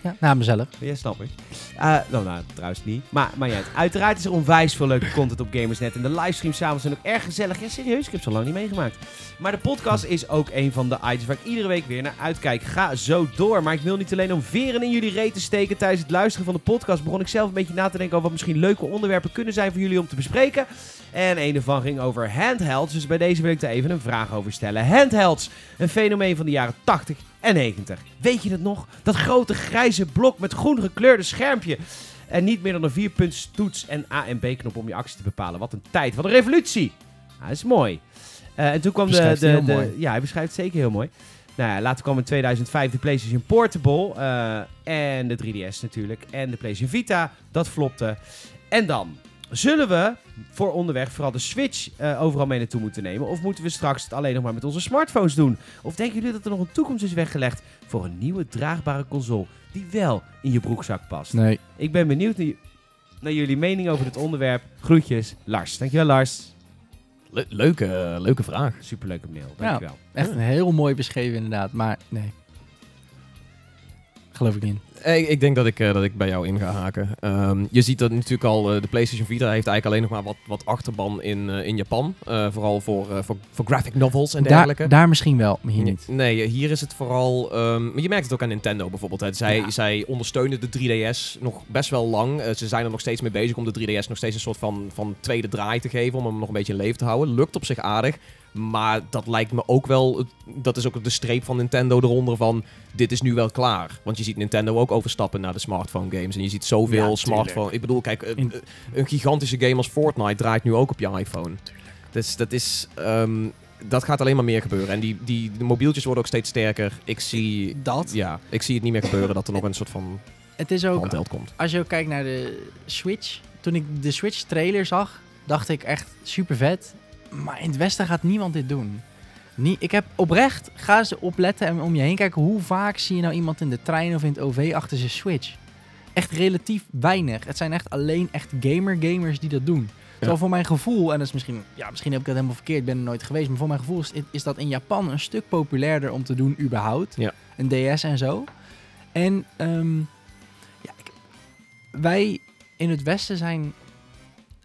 Ja, na mezelf. Ja, snap ik. Eh, nou, nou, trouwens niet. Maar, maar ja, uiteraard is er onwijs veel leuke content op Gamersnet. En de livestreams samen zijn ook erg gezellig. Ja, serieus, ik heb ze al lang niet meegemaakt. Maar de podcast is ook een van de items waar ik iedere week weer naar uitkijk. Ga zo door. Maar ik wil niet alleen om veren in jullie reet te steken tijdens het luisteren van de podcast. Begon ik zelf een beetje na te denken over wat misschien leuke onderwerpen kunnen zijn voor jullie om te bespreken. En een ervan ging over handhelds. Dus bij deze wil ik daar even een vraag over stellen. Handhelds, een fenomeen van de jaren 80 en 90. Weet je het nog? Dat grote grijze blok met groen gekleurde schermpje. En niet meer dan een vierpunts toets en A en B knop om je actie te bepalen. Wat een tijd, wat een revolutie. Ah, dat is mooi. Eh, en toen kwam de, de, de-. Ja, hij beschrijft het zeker heel mooi. Nou ja, later kwam in 2005 de PlayStation Portable. eh, en de 3DS natuurlijk. En de PlayStation Vita. Dat flopte. En dan zullen we voor onderweg vooral de Switch eh, overal mee naartoe moeten nemen? Of moeten we straks het alleen nog maar met onze smartphones doen? Of denken jullie dat er nog een toekomst is weggelegd voor een nieuwe draagbare console die wel in je broekzak past? Nee. Ik ben benieuwd naar, naar jullie mening over dit onderwerp. Groetjes, Lars. Dankjewel, Lars. Le- leuke, eh, leuke vraag. Superleuke mail. Dankjewel. Echt een heel mooi beschreven inderdaad. Maar nee. Geloof ik niet. Ik, ik denk dat ik, eh, dat ik bij jou in ga haken. Ehm, je ziet dat natuurlijk al, eh, de PlayStation Vita heeft eigenlijk alleen nog maar wat, wat achterban in, eh, in Japan. Eh, vooral voor, eh, voor, voor graphic novels en dergelijke. Daar, daar misschien wel, maar hier niet. Nee, hier is het vooral. ehm, je merkt het ook aan Nintendo bijvoorbeeld. Hè. Zij, Ja. zij ondersteunen de 3DS nog best wel lang. Eh, ze zijn er nog steeds mee bezig om de 3DS nog steeds een soort van, van tweede draai te geven. Om hem nog een beetje in leven te houden. Lukt op zich aardig. Maar dat lijkt me ook wel. Dat is ook de streep van Nintendo eronder van. Dit is nu wel klaar. Want je ziet Nintendo ook overstappen naar de smartphone games. En je ziet zoveel Ja, smartphone. Ik bedoel, kijk, een gigantische game als Fortnite draait nu ook op je iPhone. Dus dat is. ehm, dat gaat alleen maar meer gebeuren. En die, die de mobieltjes worden ook steeds sterker. Ik zie, Dat. ja, ik zie het niet meer gebeuren dat er nog een soort van Het is ook, handheld komt. als je ook kijkt naar de Switch. Toen ik de Switch trailer zag, dacht ik echt super vet. Maar in het Westen gaat niemand dit doen. Nie, ik heb oprecht, ga eens opletten en om je heen kijken. Hoe vaak zie je nou iemand in de trein of in het OV achter zijn Switch? Echt relatief weinig. Het zijn echt alleen echt gamer-gamers die dat doen. Terwijl voor mijn gevoel, en dat is misschien, ja, misschien heb ik het helemaal verkeerd, ik ben er nooit geweest. Maar voor mijn gevoel is, is dat in Japan een stuk populairder om te doen überhaupt. Ja. Een DS en zo. En ehm, ja, ik- wij in het Westen zijn.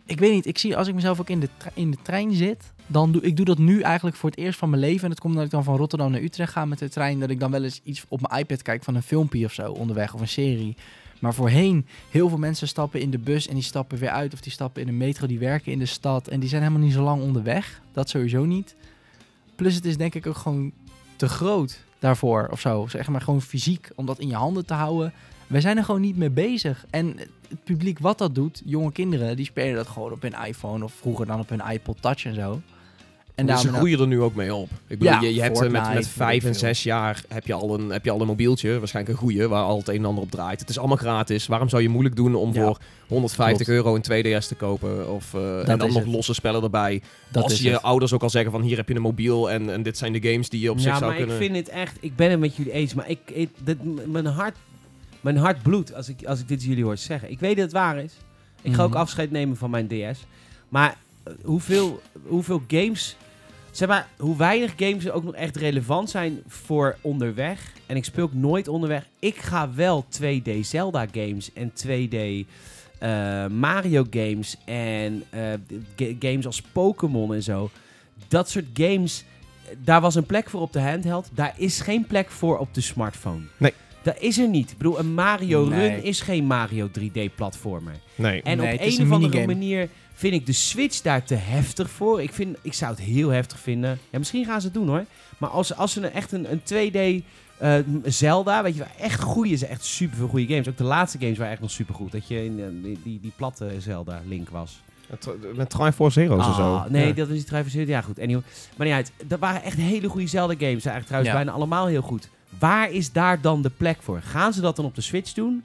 Ik weet niet, ik zie als ik mezelf ook in de, in de trein zit. Dan doe ik doe dat nu eigenlijk voor het eerst van mijn leven. En het komt dat ik dan van Rotterdam naar Utrecht ga met de trein. Dat ik dan wel eens iets op mijn iPad kijk van een filmpje of zo onderweg of een serie. Maar voorheen, heel veel mensen stappen in de bus en die stappen weer uit. Of die stappen in de metro, die werken in de stad. En die zijn helemaal niet zo lang onderweg. Dat sowieso niet. Plus het is denk ik ook gewoon te groot daarvoor of zo. Zeg maar gewoon fysiek, om dat in je handen te houden. Wij zijn er gewoon niet mee bezig. En het publiek wat dat doet, jonge kinderen, die spelen dat gewoon op hun iPhone of vroeger dan op hun iPod Touch en zo. En daarom- ze groeien er nu ook mee op. Ik bedoel, Ja, je, je hebt eh, met, met vijf en zes jaar heb je, al een, heb je al een mobieltje, waarschijnlijk een goeie, waar al het een en ander op draait. Het is allemaal gratis. Waarom zou je moeilijk doen om Ja. voor 150 Klopt. euro een 2DS te kopen? Of, eh, en dan nog het. losse spellen erbij. Dat Als is je het. ouders ook al zeggen van hier heb je een mobiel en, en dit zijn de games die je op zich ja, zou maar kunnen... ik vind het echt... Ik ben het met jullie eens, maar ik, ik, dit, mijn, hart, mijn hart bloedt als ik, als ik dit jullie hoor zeggen. Ik weet dat het waar is. Ik ga ook Mhm. afscheid nemen van mijn DS. Maar eh, hoeveel, hoeveel games... Zeg maar, hoe weinig games ook nog echt relevant zijn voor onderweg. En ik speel ook nooit onderweg. Ik ga wel 2D Zelda games en 2D eh, Mario games en eh, ga- games als Pokémon en zo. Dat soort games, eh, daar was een plek voor op de handheld. Daar is geen plek voor op de smartphone. Nee. Dat is er niet. Ik bedoel, een Mario Nee. Run is geen Mario 3D-platformer. Nee. En Nee, op het is een, een of andere minigame. manier vind ik de Switch daar te heftig voor. Ik, vind, ik zou het heel heftig vinden. Ja, misschien gaan ze het doen hoor. Maar als, als ze een, echt een, een 2D eh, Zelda, weet je wel, echt goede, is echt super veel goede games. Ook de laatste games waren echt nog super goed. Dat je in eh, die, die, die platte Zelda Link was. Met, met Triforce Heroes en zo. Ah, nee, Ja. dat is niet Triforce Ja, goed. Anyway. Maar niet uit. Dat waren echt hele goede Zelda games. Eigenlijk trouwens Ja. bijna allemaal heel goed. Waar is daar dan de plek voor? Gaan ze dat dan op de Switch doen?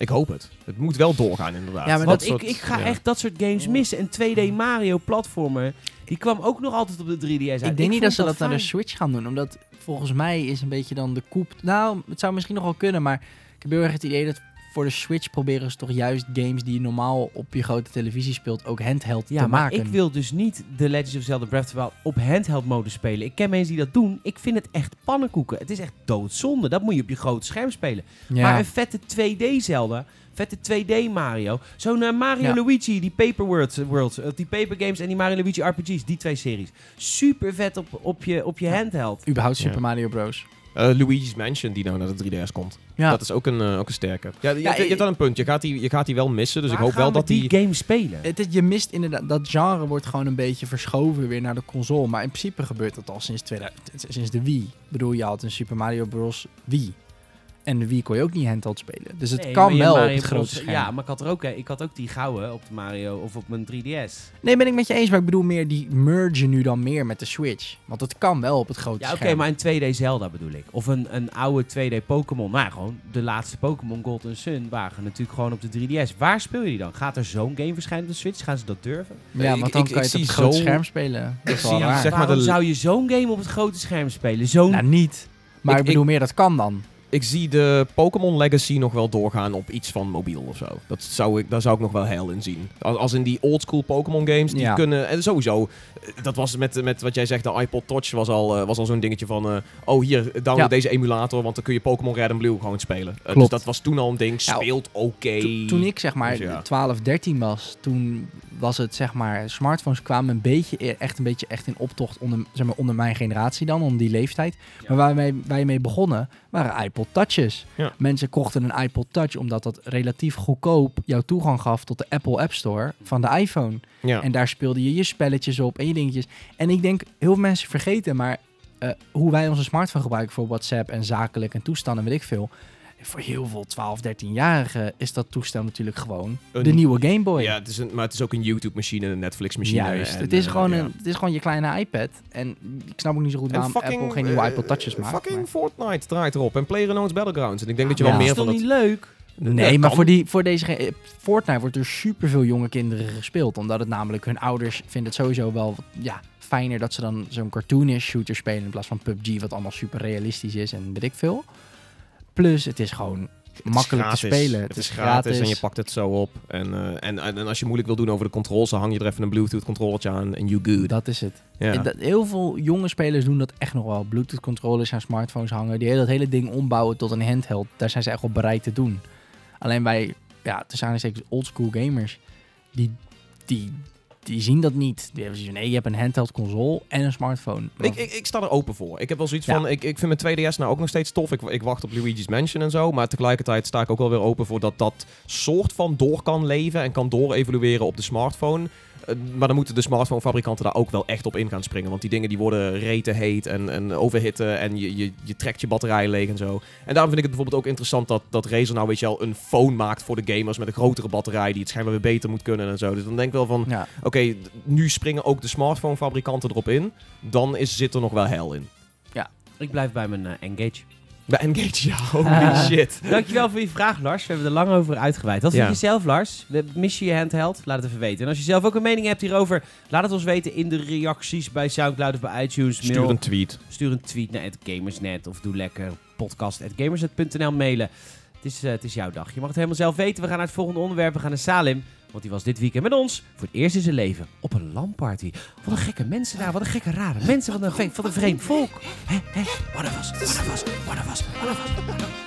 Ik hoop het. Het moet wel doorgaan inderdaad. Ja, maar Want Dat ik, soort- ik ga ja. echt dat soort games missen. En 2D Mario platformer, die kwam ook nog altijd op de 3DS uit. Ik denk niet dat ze vond dat naar de. Switch gaan doen, omdat volgens mij is een beetje dan de koep... Nou, het zou misschien nog wel kunnen, maar ik heb heel erg het idee dat voor de Switch proberen ze toch juist games die je normaal op je grote televisie speelt ook handheld Ja, te maar maken. ik wil dus niet The Legends of Zelda Breath of the Wild op handheld mode spelen. Ik ken mensen die dat doen. Ik vind het echt pannenkoeken. Het is echt doodzonde. Dat moet je op je grote scherm spelen. ja. Maar een vette 2D Zelda, vette 2D Mario. Zo'n eh, Mario Ja. Luigi, die Paper Worlds, eh, Worlds die Paper Games en die Mario Luigi RPG's, die twee series. Super vet op, op je, op je Ja. handheld. Überhaupt Ja. Super Mario Bros. Eh, Luigi's Mansion die nou naar de 3DS komt. Ja. Dat is ook een, eh, ook een sterke. Ja, je, Ja, je, je hebt wel een punt. Je gaat die, je gaat die wel missen. Dus ik hoop wel we dat die... die game spelen. Het, is- je mist inderdaad, dat genre wordt gewoon een beetje verschoven weer naar de console. Maar in principe gebeurt dat al sinds, 2000, sinds de Wii. Ik bedoel, je had een Super Mario Bros. Wii. En de Wii kon je ook niet handheld spelen. Dus het Nee, kan wel op het grote scherm. Ja, maar ik had er ook, eh, ik had ook die gouden op de Mario of op mijn 3DS. Nee, ben ik met je eens. Maar ik bedoel meer, die mergen nu dan meer met de Switch. Want het kan wel op het grote Ja, oké, scherm. maar een 2D Zelda bedoel ik. Of een, een oude 2D Pokémon. Nou, gewoon de laatste Pokémon Gold en Sun waren natuurlijk gewoon op de 3DS. Waar speel je die dan? Gaat er zo'n game verschijnen op de Switch? Gaan ze dat durven? Ja, Ik- want dan ik- kan ik je het op het grote zo- scherm spelen. Dat is wel zie- raar. zeg maar Waarom de- zou je zo'n game op het grote scherm spelen? Zo'n... Nou, niet. Maar ik, Ik- bedoel meer, dat kan dan. Ik zie de Pokémon Legacy nog wel doorgaan op iets van mobiel of zo. Dat zou ik, daar zou ik nog wel heil in zien. Als, in die oldschool Pokémon games, die Ja. kunnen... En sowieso, eh, dat was met, met wat jij zegt, de iPod Touch was al, eh, was al zo'n dingetje van... eh, oh, hier, download Ja. deze emulator, want dan kun je Pokémon Red and Blue gewoon spelen. Dus dat was toen al een ding. Ja, Speelt oké. To- toen ik zeg maar Dus ja. 12, 13 was, toen was het zeg maar, smartphones kwamen een beetje, e- echt een beetje echt in optocht onder, zeg maar, onder mijn generatie dan, om die leeftijd. Maar waar wij, wij mee begonnen, waren iPod Touches. Ja. Mensen kochten een iPod Touch omdat dat relatief goedkoop jouw toegang gaf tot de Apple App Store van de iPhone. Ja. En daar speelde je je spelletjes op en je dingetjes. En ik denk, heel veel mensen vergeten, maar eh, hoe wij onze smartphone gebruiken voor WhatsApp en zakelijk en toestanden, weet ik veel. Voor heel veel 12, 13-jarigen is dat toestel natuurlijk gewoon Een- de nieuwe Game Boy. Ja, het is een, maar het is ook een YouTube-machine en een Netflix-machine. Juist. en, het, is eh, gewoon ja. een, het is gewoon je kleine iPad. En ik snap ook niet zo goed waarom Apple geen nieuwe eh, iPod Touches maakt. Fucking maar- Fortnite draait erop. En PlayerUnknown's Battlegrounds. En ik denk dat je Ja. wel dat meer is van toch het... niet leuk? Nee, Ja, maar voor, die, voor deze Fortnite wordt door superveel jonge kinderen gespeeld. Omdat het namelijk hun ouders vinden het sowieso wel ja, fijner dat ze dan zo'n cartoonish shooter spelen in plaats van PUBG, wat allemaal super realistisch is en weet ik veel. Plus, het is gewoon makkelijk te spelen. Het, is gratis, en je pakt het zo op. En, eh, en, en, en als je moeilijk wil doen over de controls, dan hang je er even een Bluetooth controllertje aan en you good. Dat is het. ja. En dat- heel veel jonge spelers doen dat echt nog wel. Bluetooth controllers aan smartphones hangen. Die hele, dat hele ding ombouwen tot een handheld. Daar zijn ze echt wel bereid te doen. Alleen wij, ja, tussen aanhalingstekens oldschool gamers, die, die die zien dat niet. Die hebben zoiets van, nee, je hebt een handheld console en een smartphone. Ik, ik, ik sta er open voor. Ik heb wel zoiets Ja. van, ik, ik vind mijn 2DS nou ook nog steeds tof. Ik, ik wacht op Luigi's Mansion en zo. Maar tegelijkertijd sta ik ook wel weer open voor dat dat soort van door kan leven en kan door evolueren op de smartphone. Eh, maar dan moeten de smartphonefabrikanten daar ook wel echt op in gaan springen. Want die dingen die worden rete heet en, en overhitten en je, je, je trekt je batterij leeg en zo. En daarom vind ik het bijvoorbeeld ook interessant dat, dat Razer nou weet je wel een phone maakt voor de gamers met een grotere batterij die het schijnbaar weer beter moet kunnen en zo. Dus dan denk ik wel van, ja. oké, nu springen ook de smartphonefabrikanten erop in. Dan is, zit er nog wel hel in. Ik blijf bij mijn eh, Engage. Bij Engage, ja, holy Ah. shit. Dankjewel voor je vraag, Lars. We hebben er lang over uitgeweid. Wat Ja. vind je zelf, Lars? Mis je je handheld? Laat het even weten. En als je zelf ook een mening hebt hierover, laat het ons weten in de reacties bij Soundcloud of bij iTunes. Stuur Mail- een tweet. stuur een tweet naar @gamersnet of doe lekker podcast@gamersnet.nl mailen. Het is, eh, het is jouw dag. Je mag het helemaal zelf weten. We gaan naar het volgende onderwerp. We gaan naar Salim. Want die was dit weekend met ons voor het eerst in zijn leven op een LAN-party. Wat een gekke mensen daar. Wat een gekke rare mensen. Wat een, wat een vreemd volk. Hè, hè? What of us? What of us? What of us? What of us?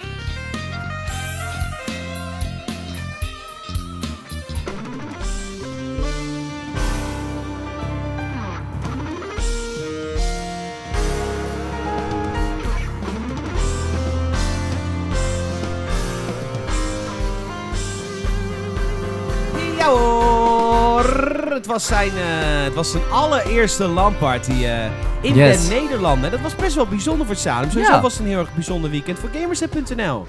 Het was zijn, eh, het was zijn allereerste LAN-party eh, in Yes. de Nederlanden. Dat was best wel bijzonder voor Salem. Sowieso Ja. was het een heel erg bijzonder weekend voor Gamersnet.nl.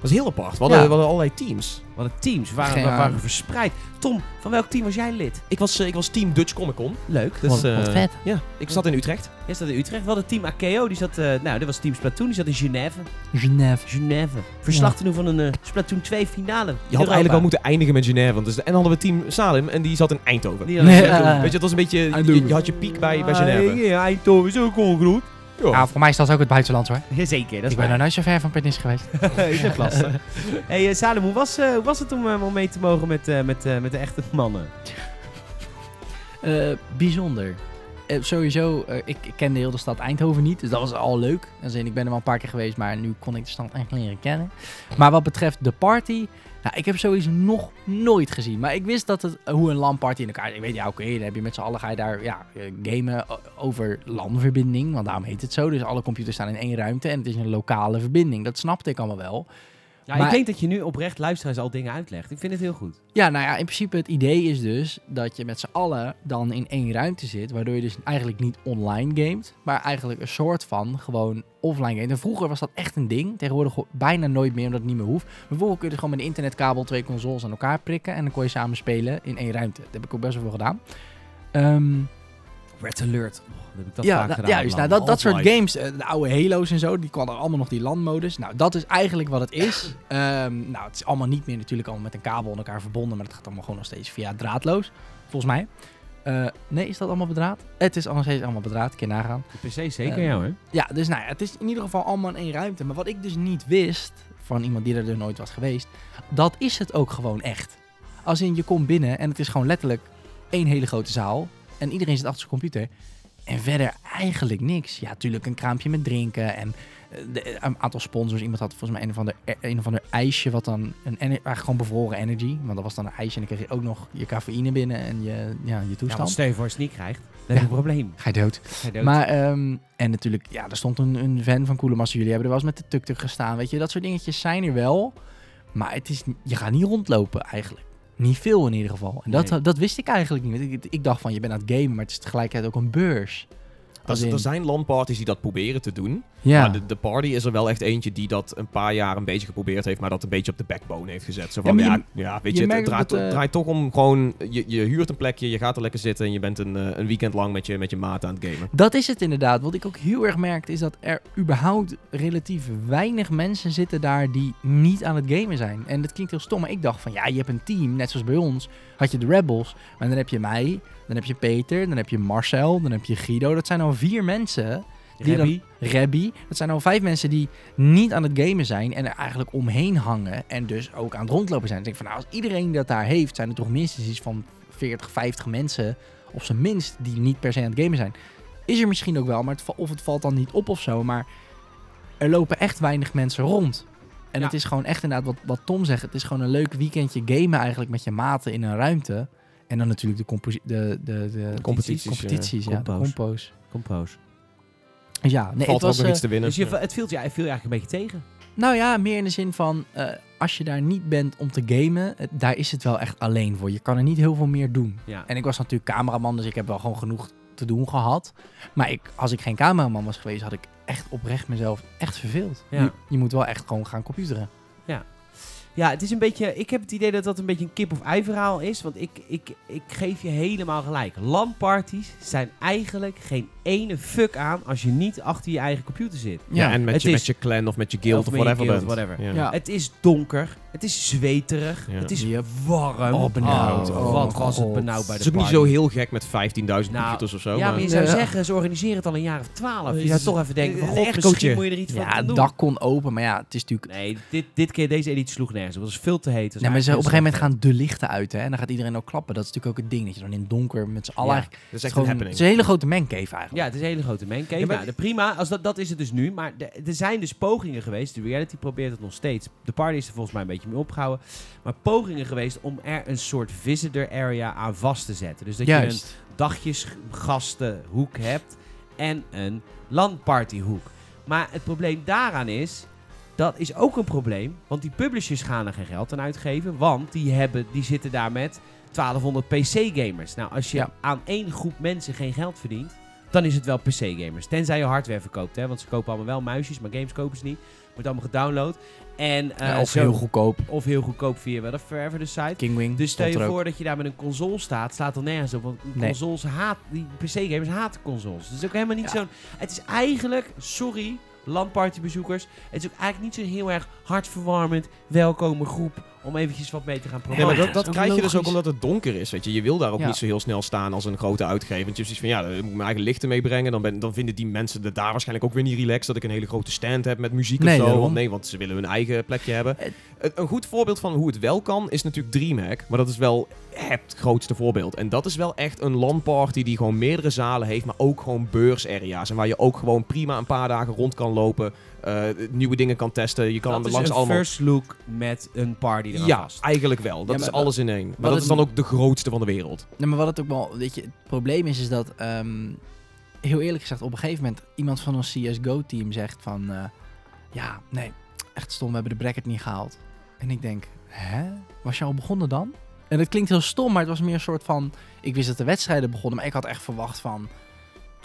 Dat is heel apart. We hadden, Ja. we hadden allerlei teams. Wat een teams. We waren, we waren verspreid. Tom, van welk team was jij lid? Ik was, eh, ik was team Dutch Comic Con. Leuk. Dus, Wat- wat eh, vet. Ja, ik zat in Utrecht. Jij zat in Utrecht. We hadden team Akeo. Die zat, eh, nou, dit was team Splatoon. Die zat in Genève. Genève. Genève. Verslag te doen van een Splatoon 2 finale. Je had eigenlijk al moeten eindigen met Genève. Want dus, en dan hadden we team Salim en die zat in Eindhoven. Die Nee, hadden- Weet je, het was een beetje... Je had je piek bij, bij Ah, Genève. Ja, Eindhoven is ook ongroet. Ja. Ja, voor mij is dat ook het buitenland hoor. Zeker, dat is ik ben waar. nog nooit zo ver van Pernis geweest. is echt lastig. hey, eh, Salem, hoe was, eh, hoe was het om, eh, om mee te mogen met, eh, met, eh, met de echte mannen? Eh, bijzonder. Sowieso, eh, ik, ik kende heel de stad Eindhoven niet, dus dat was al leuk. Als in, ik ben er wel een paar keer geweest, maar nu kon ik de stad echt leren kennen. Maar wat betreft de party, nou, ik heb sowieso nog nooit gezien. Maar ik wist dat het, hoe een LAN-party in elkaar... Ik weet, ja, oké, dan heb je met z'n allen ga je daar ja, eh, gamen over LAN-verbinding, want daarom heet het zo. Dus alle computers staan in één ruimte en het is een lokale verbinding. Dat snapte ik allemaal wel. Ja, Maar- ik denk dat je nu oprecht luisteraars al dingen uitlegt. Ik vind het heel goed. Ja, nou ja, in principe het idee is dus dat je met z'n allen dan in één ruimte zit, waardoor je dus eigenlijk niet online gamet, maar eigenlijk een soort van gewoon offline gamet. En vroeger was dat echt een ding, tegenwoordig bijna nooit meer, omdat het niet meer hoeft. Bijvoorbeeld kun je dus gewoon met een internetkabel twee consoles aan elkaar prikken en dan kon je samen spelen in één ruimte. Dat heb ik ook best wel veel gedaan. Ehm, Red Alert. Oh, heb ik dat ja, vaak nou, gedaan. juist. man. Nou, dat, dat soort Half-Life. games, eh, de oude Halo's en zo, die kwamen allemaal nog die LAN-modus. Nou, dat is eigenlijk wat het is. Ehm, nou, het is allemaal niet meer natuurlijk allemaal met een kabel aan elkaar verbonden, maar het gaat allemaal gewoon nog steeds via draadloos, volgens mij. Eh, nee, is dat allemaal bedraad? Het is allemaal steeds allemaal bedraad, een keer nagaan. De PC zeker, Eh, ja hoor. Ja, dus nou ja, het is in ieder geval allemaal in één ruimte. Maar wat ik dus niet wist, van iemand die er nooit was geweest, dat is het ook gewoon echt. Als in, je komt binnen en het is gewoon letterlijk één hele grote zaal. En iedereen zit achter zijn computer. En verder eigenlijk niks. Ja, natuurlijk een kraampje met drinken en eh, de, een aantal sponsors. Iemand had volgens mij een of ander, eh, een of ander ijsje, wat dan een, eigenlijk gewoon bevroren energy. Want dat was dan een ijsje en dan kreeg je ook nog je cafeïne binnen en je, ja, je Ja, toestand. want stel je voor als je het niet krijgt, dan heb je een probleem. Ga je dood. Ga je dood. Maar, ehm, en natuurlijk, ja, er stond een, een fan van Massa. Jullie hebben er wel eens met de tuk-tuk gestaan. Weet je, dat soort dingetjes zijn er wel. Maar het is, je gaat niet rondlopen eigenlijk. Niet veel in ieder geval. En dat, Nee. dat wist ik eigenlijk niet. Ik, ik dacht van, je bent aan het gamen, maar het is tegelijkertijd ook een beurs. Er, in- er zijn landparties die dat proberen te doen. ja. Maar de, de party is er wel echt eentje die dat een paar jaar een beetje geprobeerd heeft, maar dat een beetje op de backbone heeft gezet. Zo van, ja, je- ja, weet je je, het merkt draait, dat, eh, draait toch om gewoon, je, je huurt een plekje, je gaat er lekker zitten en je bent een, eh, een weekend lang met je, met je maat aan het gamen. Dat is het inderdaad. Wat ik ook heel erg merkte is dat er überhaupt relatief weinig mensen zitten daar die niet aan het gamen zijn. En dat klinkt heel stom, maar ik dacht van ja, je hebt een team, net zoals bij ons, had je de Rebels. Maar dan heb je mij, dan heb je Peter, dan heb je Marcel, dan heb je Guido. Dat zijn al vier mensen, die dan- Rebby. Dat zijn al vijf mensen die niet aan het gamen zijn en er eigenlijk omheen hangen. En dus ook aan het rondlopen zijn. Denk ik van nou, als iedereen dat daar heeft, zijn er toch minstens iets van 40, 50 mensen, op zijn minst, die niet per se aan het gamen zijn. Is er misschien ook wel, maar het, of het valt dan niet op of zo. Maar er lopen echt weinig mensen rond. En Ja. het is gewoon echt inderdaad wat, wat Tom zegt. Het is gewoon een leuk weekendje gamen eigenlijk met je maten in een ruimte. En dan natuurlijk de, composi- de, de, de competities, competities ja, de Compo's. compo's. Ja, nee, Valt het er ook was, nog eh, iets te winnen. Dus je, het viel, ja, het viel je eigenlijk een beetje tegen. Nou ja, meer in de zin van, eh, als je daar niet bent om te gamen, het- daar is het wel echt alleen voor. Je kan er niet heel veel meer doen. Ja. En ik was natuurlijk cameraman, dus ik heb wel gewoon genoeg te doen gehad. Maar ik, als ik geen cameraman was geweest, had ik echt oprecht mezelf echt verveeld. Ja. Je, je moet wel echt gewoon gaan computeren. Ja, het is een beetje. Ik heb het idee dat dat een beetje een kip-of-ei verhaal is. Want ik, ik, ik geef je helemaal gelijk. LAN-parties zijn eigenlijk geen ene fuck aan als je niet achter je eigen computer zit. ja, Ja, en met het je, is- met je clan of met je guild Of of, whatever guild, whatever. Ja. Ja. Het is donker. Het is zweterig. Ja. Het is warm. Oh, benauwd. Oh, wat mijn was het benauwd bij Het de is ook niet zo heel gek met 15.000 Nou, computers of zo. Ja, maar je zou Ja. zeggen, ze organiseren het al een jaar of twaalf. Je zou toch even denken van, god, misschien moet je er iets van Ja, gaan het doen. dak kon open, maar ja, het is natuurlijk... Nee, dit, dit keer, deze editie sloeg nergens. Op. Het was veel te heet. Nee, maar ze, op een gegeven moment gaan de lichten uit hè, en dan gaat iedereen ook klappen. Dat is natuurlijk ook het ding, dat je dan in het donker met z'n allen... Ja. dat is het, echt is een gewoon- het is een hele grote mancave eigenlijk. Ja, het is een hele grote mancave. Ja, maar- nou, de prima, als dat, dat is het dus nu. Maar de- er zijn dus pogingen geweest. De reality probeert het nog steeds. De party is er volgens mij een beetje mee opgehouden. Maar pogingen geweest om er een soort visitor area aan vast te zetten. Dus dat je een dagjesgastenhoek hebt en een landpartyhoek. Maar het probleem daaraan is, dat is ook een probleem, want die publishers gaan er geen geld aan uitgeven, want die, hebben, die zitten daar met 1200 PC-gamers. Nou, als je Ja. aan één groep mensen geen geld verdient, dan is het wel PC-gamers. Tenzij je hardware verkoopt, hè, want ze kopen allemaal wel muisjes, maar games kopen ze niet. Wordt allemaal gedownload. En, eh, Ja, of zo- heel goedkoop. of heel goedkoop via wel Forever de site. Kingwing. Dus stel je voor dat je daar met een console staat, slaat er nergens op. Want Nee. consoles haat, die PC-gamers haten consoles. Dus het is ook helemaal niet Ja. zo'n... Het is eigenlijk, sorry, landpartybezoekers, het is ook eigenlijk niet zo'n heel erg hartverwarmend, welkome groep om eventjes wat mee te gaan Ja, proberen. maar Ja, dat, dat krijg je dus ook omdat het donker is. Weet je. je wil daar ook Ja. niet zo heel snel staan als een grote uitgever. Want je hebt zoiets van, ja, dan moet ik mijn eigen lichten meebrengen. Dan, ben, dan vinden die mensen het daar waarschijnlijk ook weer niet relaxed. Dat ik een hele grote stand heb met muziek Nee, of zo. Want nee, want ze willen hun eigen plekje hebben. Het- Een, een goed voorbeeld van hoe het wel kan, is natuurlijk DreamHack. Maar dat is wel het grootste voorbeeld. En dat is wel echt een LAN-party die gewoon meerdere zalen heeft. Maar ook gewoon beursarea's. En waar je ook gewoon prima een paar dagen rond kan lopen. Eh, nieuwe dingen kan testen. Je kan dat is langs een allemaal... first look met een party eraan Ja, vast. eigenlijk wel. Dat Ja, is alles in één. Maar dat het is dan ook de grootste van de wereld. Nee, maar wat het ook wel, weet je, het probleem is, is dat, ehm, heel eerlijk gezegd, op een gegeven moment iemand van ons CSGO-team zegt van, eh, ja, nee, echt stom, we hebben de bracket niet gehaald. En ik denk, hè? Was je al begonnen dan? En het klinkt heel stom, maar het was meer een soort van, ik wist dat de wedstrijden begonnen, maar ik had echt verwacht van,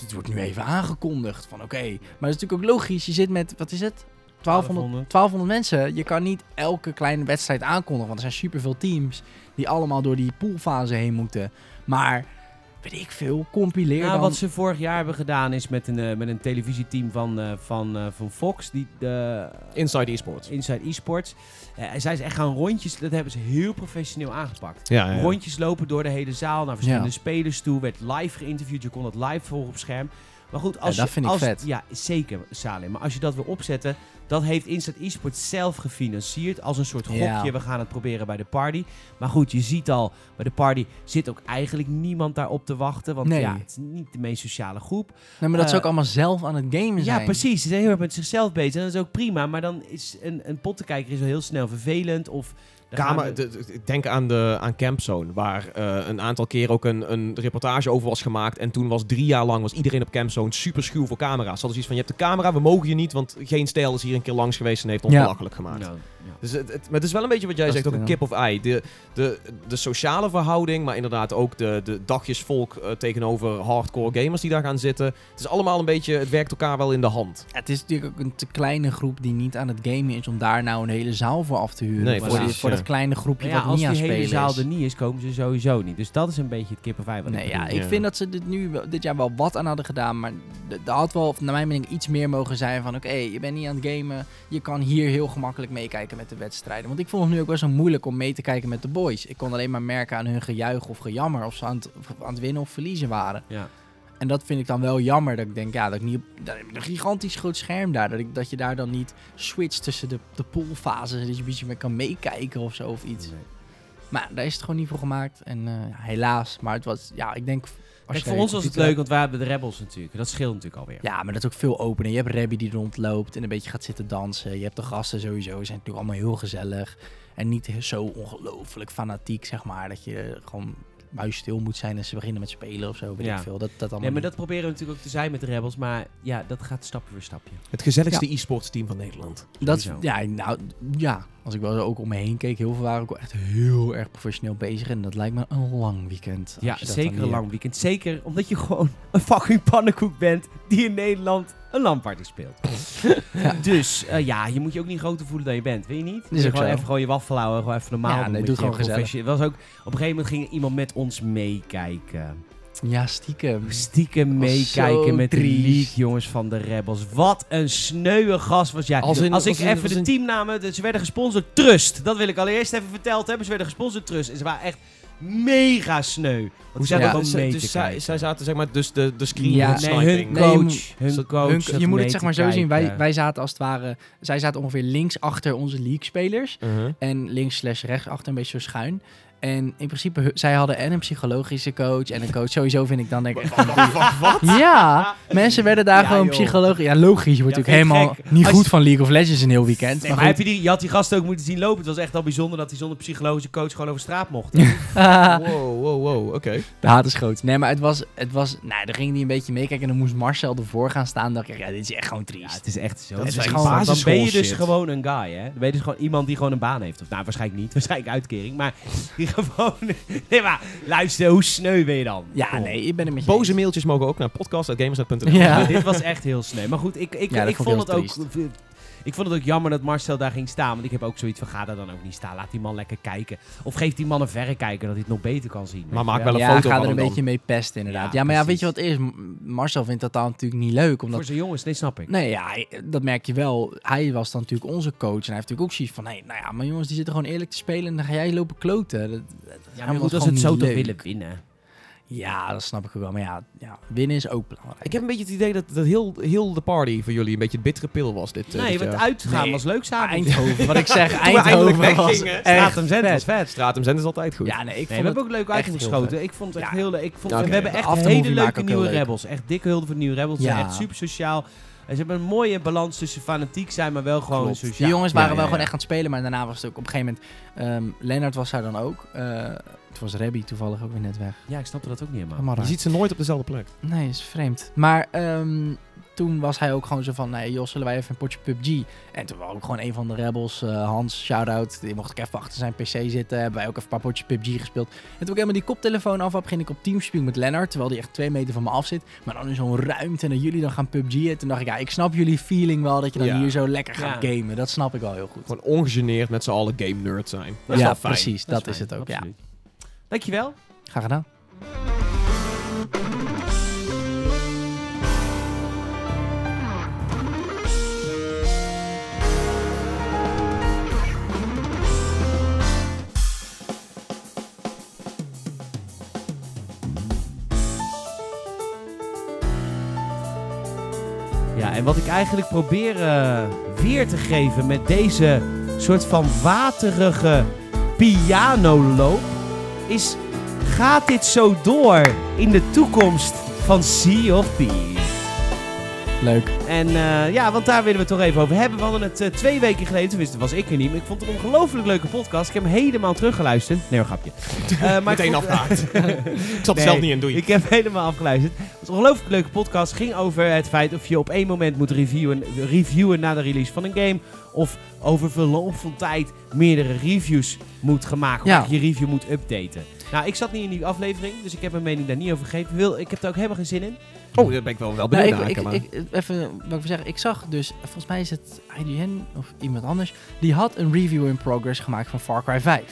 dit wordt nu even aangekondigd, van oké. Maar dat is natuurlijk ook logisch, je zit met, wat is het? 1200, 1200 mensen. Je kan niet elke kleine wedstrijd aankondigen. Want er zijn superveel teams die allemaal door die poolfase heen moeten. Maar, weet ik veel, compileer Nou, dan... wat ze vorig jaar hebben gedaan is met een, eh, met een televisieteam van, eh, van, eh, van Fox, die de Inside Esports. Inside Esports. Eh zij zijn echt gaan rondjes, dat hebben ze heel professioneel aangepakt. Ja, ja. Rondjes lopen door de hele zaal naar verschillende Ja. spelers toe. Werd live geïnterviewd. Je kon het live volgen op scherm. Maar goed, als dat je, vind ik als, vet. Ja, zeker, Salim. Maar als je dat wil opzetten, dat heeft Inside Esports zelf gefinancierd. Als een soort gokje. Ja. We gaan het proberen bij de party. Maar goed, je ziet al, bij de party zit ook eigenlijk niemand daarop te wachten. Want Nee. ja, het is niet de meest sociale groep. nee, maar dat ze eh, ook allemaal zelf aan het gamen zijn. Ja, precies. Ze zijn heel erg met zichzelf bezig. En dat is ook prima. Maar dan is een, een pottenkijker is wel heel snel vervelend. Of Kamer, we- de- de- ik denk aan, de, aan Campzone, waar eh, een aantal keer ook een, een reportage over was gemaakt. En toen was drie jaar lang was iedereen op Campzone super schuw voor camera's. Ze hadden zoiets van, je hebt de camera, we mogen je niet, want geen stijl is hier een keer langs geweest en heeft ons Ja. belachelijk gemaakt. Ja. Dus het, het, maar het is wel een beetje wat jij Dat zegt, ook een kip of ei. De, de, de sociale verhouding, maar inderdaad ook de, de dagjesvolk eh, tegenover hardcore gamers die daar gaan zitten. Het is allemaal een beetje, het werkt elkaar wel in de hand. Het is natuurlijk ook een te kleine groep die niet aan het gamen is om daar nou een hele zaal voor af te huren. Nee, voor, die- voor dat kleine groepje ja, wat als niet die aan het hele spelen zaal is. er niet is, komen ze sowieso niet. Dus dat is een beetje het kip of ei wat Nee, ik ja, ik vind dat ze dit, nu, dit jaar wel wat aan hadden gedaan. Maar er had wel, naar mijn mening, iets meer mogen zijn van... Oké, je bent niet aan het gamen. Je kan hier heel gemakkelijk meekijken met de wedstrijden. Want ik vond het nu ook best wel moeilijk om mee te kijken met de boys. Ik kon alleen maar merken aan hun gejuich of gejammer... of ze aan het, aan het winnen of verliezen waren. Ja. En dat vind ik dan wel jammer. Dat ik denk, ja, dat ik niet op dat, een gigantisch groot scherm daar. Dat, ik, dat je daar dan niet switcht tussen de, de poolfases. Dat je een beetje mee kan meekijken of zo of iets. Nee. Maar daar is het gewoon niet voor gemaakt. En eh, helaas. Maar het was, ja, ik denk... Kijk, voor ons was het leuk, want wij hebben de Rebels natuurlijk. Dat scheelt natuurlijk alweer. ja, maar dat is ook veel opener. Je hebt Rebby die rondloopt en een beetje gaat zitten dansen. Je hebt de gasten sowieso, zijn natuurlijk allemaal heel gezellig. En niet zo ongelooflijk fanatiek, zeg maar. Dat je gewoon muisstil moet zijn en ze beginnen met spelen of zo, weet Ja. ik veel. Dat, dat allemaal Nee, maar niet. dat proberen we natuurlijk ook te zijn met de Rebels. Maar ja, dat gaat stapje voor stapje. Het gezelligste e-sports team van Nederland. Dat Sowieso. ja, nou, ja, als ik wel zo ook om me heen keek, heel veel waren ook echt heel erg professioneel bezig. En dat lijkt me een lang weekend. Ja, zeker een lang weekend. Zeker omdat je gewoon een fucking pannenkoek bent die in Nederland een LAN-party speelt. Dus eh, ja, je moet je ook niet groter voelen dan je bent, weet je niet? Ook gewoon zo. even gewoon je waffel houden, gewoon even normaal Ja, nee, doe gewoon gezellig. was ook, op een gegeven moment ging iemand met ons meekijken. Ja, stiekem. Stiekem meekijken met de league, jongens, van de Rebels. Wat een sneuwe gast was jij. Als ik in- even de teamnamen... Ze werden gesponsord Trust. Dat wil ik allereerst even verteld hebben. Ze werden gesponsord Trust. En ze waren echt mega sneu. Hoe hadden dat? gewoon mee Dus zij, zij zaten zeg maar dus de, de screen Ja, Nee, hun coach. hun coach Hun- je moet het zeg maar zo zien. Wij, wij zaten als het ware... Zij zaten ongeveer links achter onze league-spelers. Uh-huh. En links slash rechts achter een beetje zo schuin. En in principe, zij hadden en een psychologische coach en een coach. Sowieso vind ik dan denk ik van, Ja, mensen werden daar Ja, gewoon joh. psychologisch... Ja, logisch. Je wordt Ja, natuurlijk helemaal gek. niet Als goed je- van League of Legends een heel weekend. Nee, maar maar heb je, die, je had die gast ook moeten zien lopen. Het was echt al bijzonder dat hij zonder psychologische coach gewoon over straat mocht. Wow, wow, wow, oké. De haat is groot. Nee, maar het was... Het was nou, dan ging hij een beetje meekijken en dan moest Marcel ervoor gaan staan. dacht ik, ja, dit is echt gewoon Ja, triest. het is echt zo. Dat Het is gewoon dan ben je dus shit. gewoon een guy, hè? Dan ben je dus gewoon iemand die gewoon een baan heeft. Of nou, waarschijnlijk niet. Waarschijnlijk uitkering. Maar die gewoon... Nee, maar luister, hoe sneu ben je dan? Ja, Kom nee, ik ben het met je Boze eens. mailtjes mogen ook naar podcast.gamersnet.nl. Ja. Dit was echt heel sneu. Maar goed, ik, ik, Ja, dat ik, vond vond ik het heel ook... Ik vond het ook jammer dat Marcel daar ging staan. Want ik heb ook zoiets van, ga daar dan ook niet staan. Laat die man lekker kijken. Of geef die man een verrekijker, dat hij het nog beter kan zien. Maar maak wel een ja, foto ga van er een beetje mee pesten inderdaad. Ja, Ja, maar ja, weet je wat is? Marcel vindt dat dan natuurlijk niet leuk. Omdat Voor zijn jongens, nee, snap ik. Nee, ja, dat merk je wel. Hij was dan natuurlijk onze coach. En hij heeft natuurlijk ook zoiets van... Nee, nou ja, maar jongens, die zitten gewoon eerlijk te spelen... en dan ga jij lopen kloten. Dat, dat- Ja, maar was goed, als het zo leuk. willen winnen. Ja, dat snap ik ook wel. Maar ja, ja winnen is ook belangrijk. Ik heb een beetje het idee dat, dat heel, heel de party voor jullie een beetje het bittere pil was dit, eh, Nee, dit want jaar. uitgaan Nee. was leuk samen. Eindhoven, wat ik zeg, we Eindhoven was Stratum Zend was vet. vet. Stratum Zend is altijd goed. Ja, nee, ik Nee, we vond hebben het... ook leuk uitgeschoten. Ik vond het echt Ja. heel leuk. Ik vond, Oké. We hebben echt hele leuke nieuwe leuk. Rebels. Echt dikke hulde voor de nieuwe Rebels. Ze zijn Ja. echt super sociaal. En ze hebben een mooie balans tussen fanatiek zijn, maar wel gewoon Klopt. sociaal. Die jongens waren Ja, wel ja, gewoon ja. echt aan het spelen, maar daarna was het ook op een gegeven moment... ehm Lennart was daar dan ook. Eh, het was Rebby toevallig ook weer net weg. Ja, ik snapte dat ook niet helemaal. Je ziet ze nooit op dezelfde plek. Nee, is vreemd. Maar ehm, toen was hij ook gewoon zo van, nee Jos, zullen wij even een potje PUBG? En toen was ook gewoon een van de rebels, eh, Hans, shout-out, die mocht ik even achter zijn pc zitten. Hebben wij ook even een paar potjes PUBG gespeeld. En toen ik helemaal die koptelefoon af had, begin ik op Teamspeak met Lennart, terwijl die echt twee meter van me af zit. Maar dan in zo'n ruimte en dat jullie dan gaan PUBG'en. Toen dacht ik, ja, ik snap jullie feeling wel, dat je dan Ja. hier zo lekker gaat Ja. gamen. Dat snap ik wel heel goed. Gewoon ongegeneerd met z'n allen game nerd zijn. Dat is ja, wel fijn. precies, dat, is fijn, het ook, ja. Dankjewel. Graag gedaan. Ja, en wat ik eigenlijk probeer eh, weer te geven met deze soort van waterige pianoloop is... Gaat dit zo door in de toekomst van Sea of Thieves? Leuk. En eh, ja, want daar willen we het toch even over hebben. We hadden het eh, twee weken geleden, tenminste was ik er niet, maar ik vond het een ongelooflijk leuke podcast. Ik heb hem helemaal teruggeluisterd. Nee, een grapje. Eh, maar Meteen vond- afgehaakt. ik zat er Nee, zelf niet in, doei. Ik heb helemaal afgeluisterd. Het was een ongelooflijk leuke podcast. ging over het feit of je op één moment moet reviewen, reviewen na de release van een game. Of over verloop van tijd meerdere reviews moet gaan maken. Ja. Of je review moet updaten. Nou, ik zat niet in die aflevering, dus ik heb mijn mening daar niet over gegeven. Wil, ik heb er ook helemaal geen zin in. Oh, daar ben ik wel, wel Nou, benieuwd ik, naar. ik, ik, even wat ik wil zeggen. Ik zag dus, volgens mij is het IGN of iemand anders, die had een review in progress gemaakt van Far Cry 5.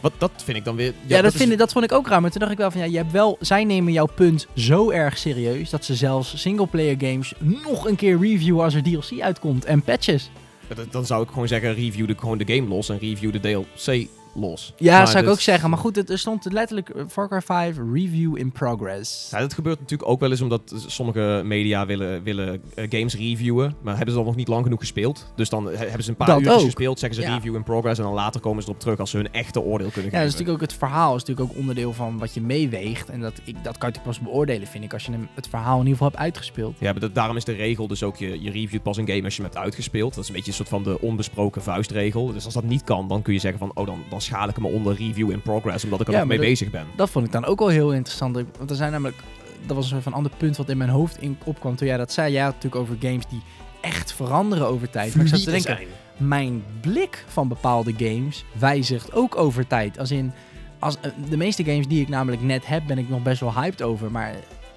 Wat, dat vind ik dan weer... Ja, dat, is- vind ik, dat vond ik ook raar. Maar toen dacht ik wel van ja, je hebt wel, zij nemen jouw punt zo erg serieus dat ze zelfs singleplayer games nog een keer reviewen als er DLC uitkomt en patches. dat- Dan zou ik gewoon zeggen, review de, gewoon de game los en review de DLC los. Ja, Maar zou ik ook zeggen. Maar goed, het, er stond letterlijk Far Cry 5 review in progress. Ja, dat gebeurt natuurlijk ook wel eens omdat sommige media willen, willen eh, games reviewen, maar hebben ze dan nog niet lang genoeg gespeeld. Dus dan he- hebben ze een paar ook. gespeeld, zeggen ze Ja. review in progress en dan later komen ze erop terug als ze hun echte oordeel kunnen Ja, dat is geven. natuurlijk ook het verhaal. is natuurlijk ook onderdeel van wat je meeweegt. En dat, ik, dat kan je pas beoordelen, vind ik, als je het verhaal in ieder geval hebt uitgespeeld. Ja, maar dat- daarom is de regel dus ook, je, je reviewt pas een game als je hem hebt uitgespeeld. Dat is een beetje een soort van de onbesproken vuistregel. Dus als dat niet kan, dan kun je zeggen van, oh, dan, dan schaal ik hem onder review in progress, omdat ik er Ja, nog mee dat- bezig ben. Dat vond ik dan ook wel heel interessant. Want er zijn namelijk, dat was een soort van ander punt wat in mijn hoofd in, opkwam toen jij dat zei. Jij had het natuurlijk over games die echt veranderen over tijd. Maar ik zat te denken, zijn. mijn blik van bepaalde games wijzigt ook over tijd. Als in, als, eh, de meeste games die ik namelijk net heb, ben ik nog best wel hyped over. Maar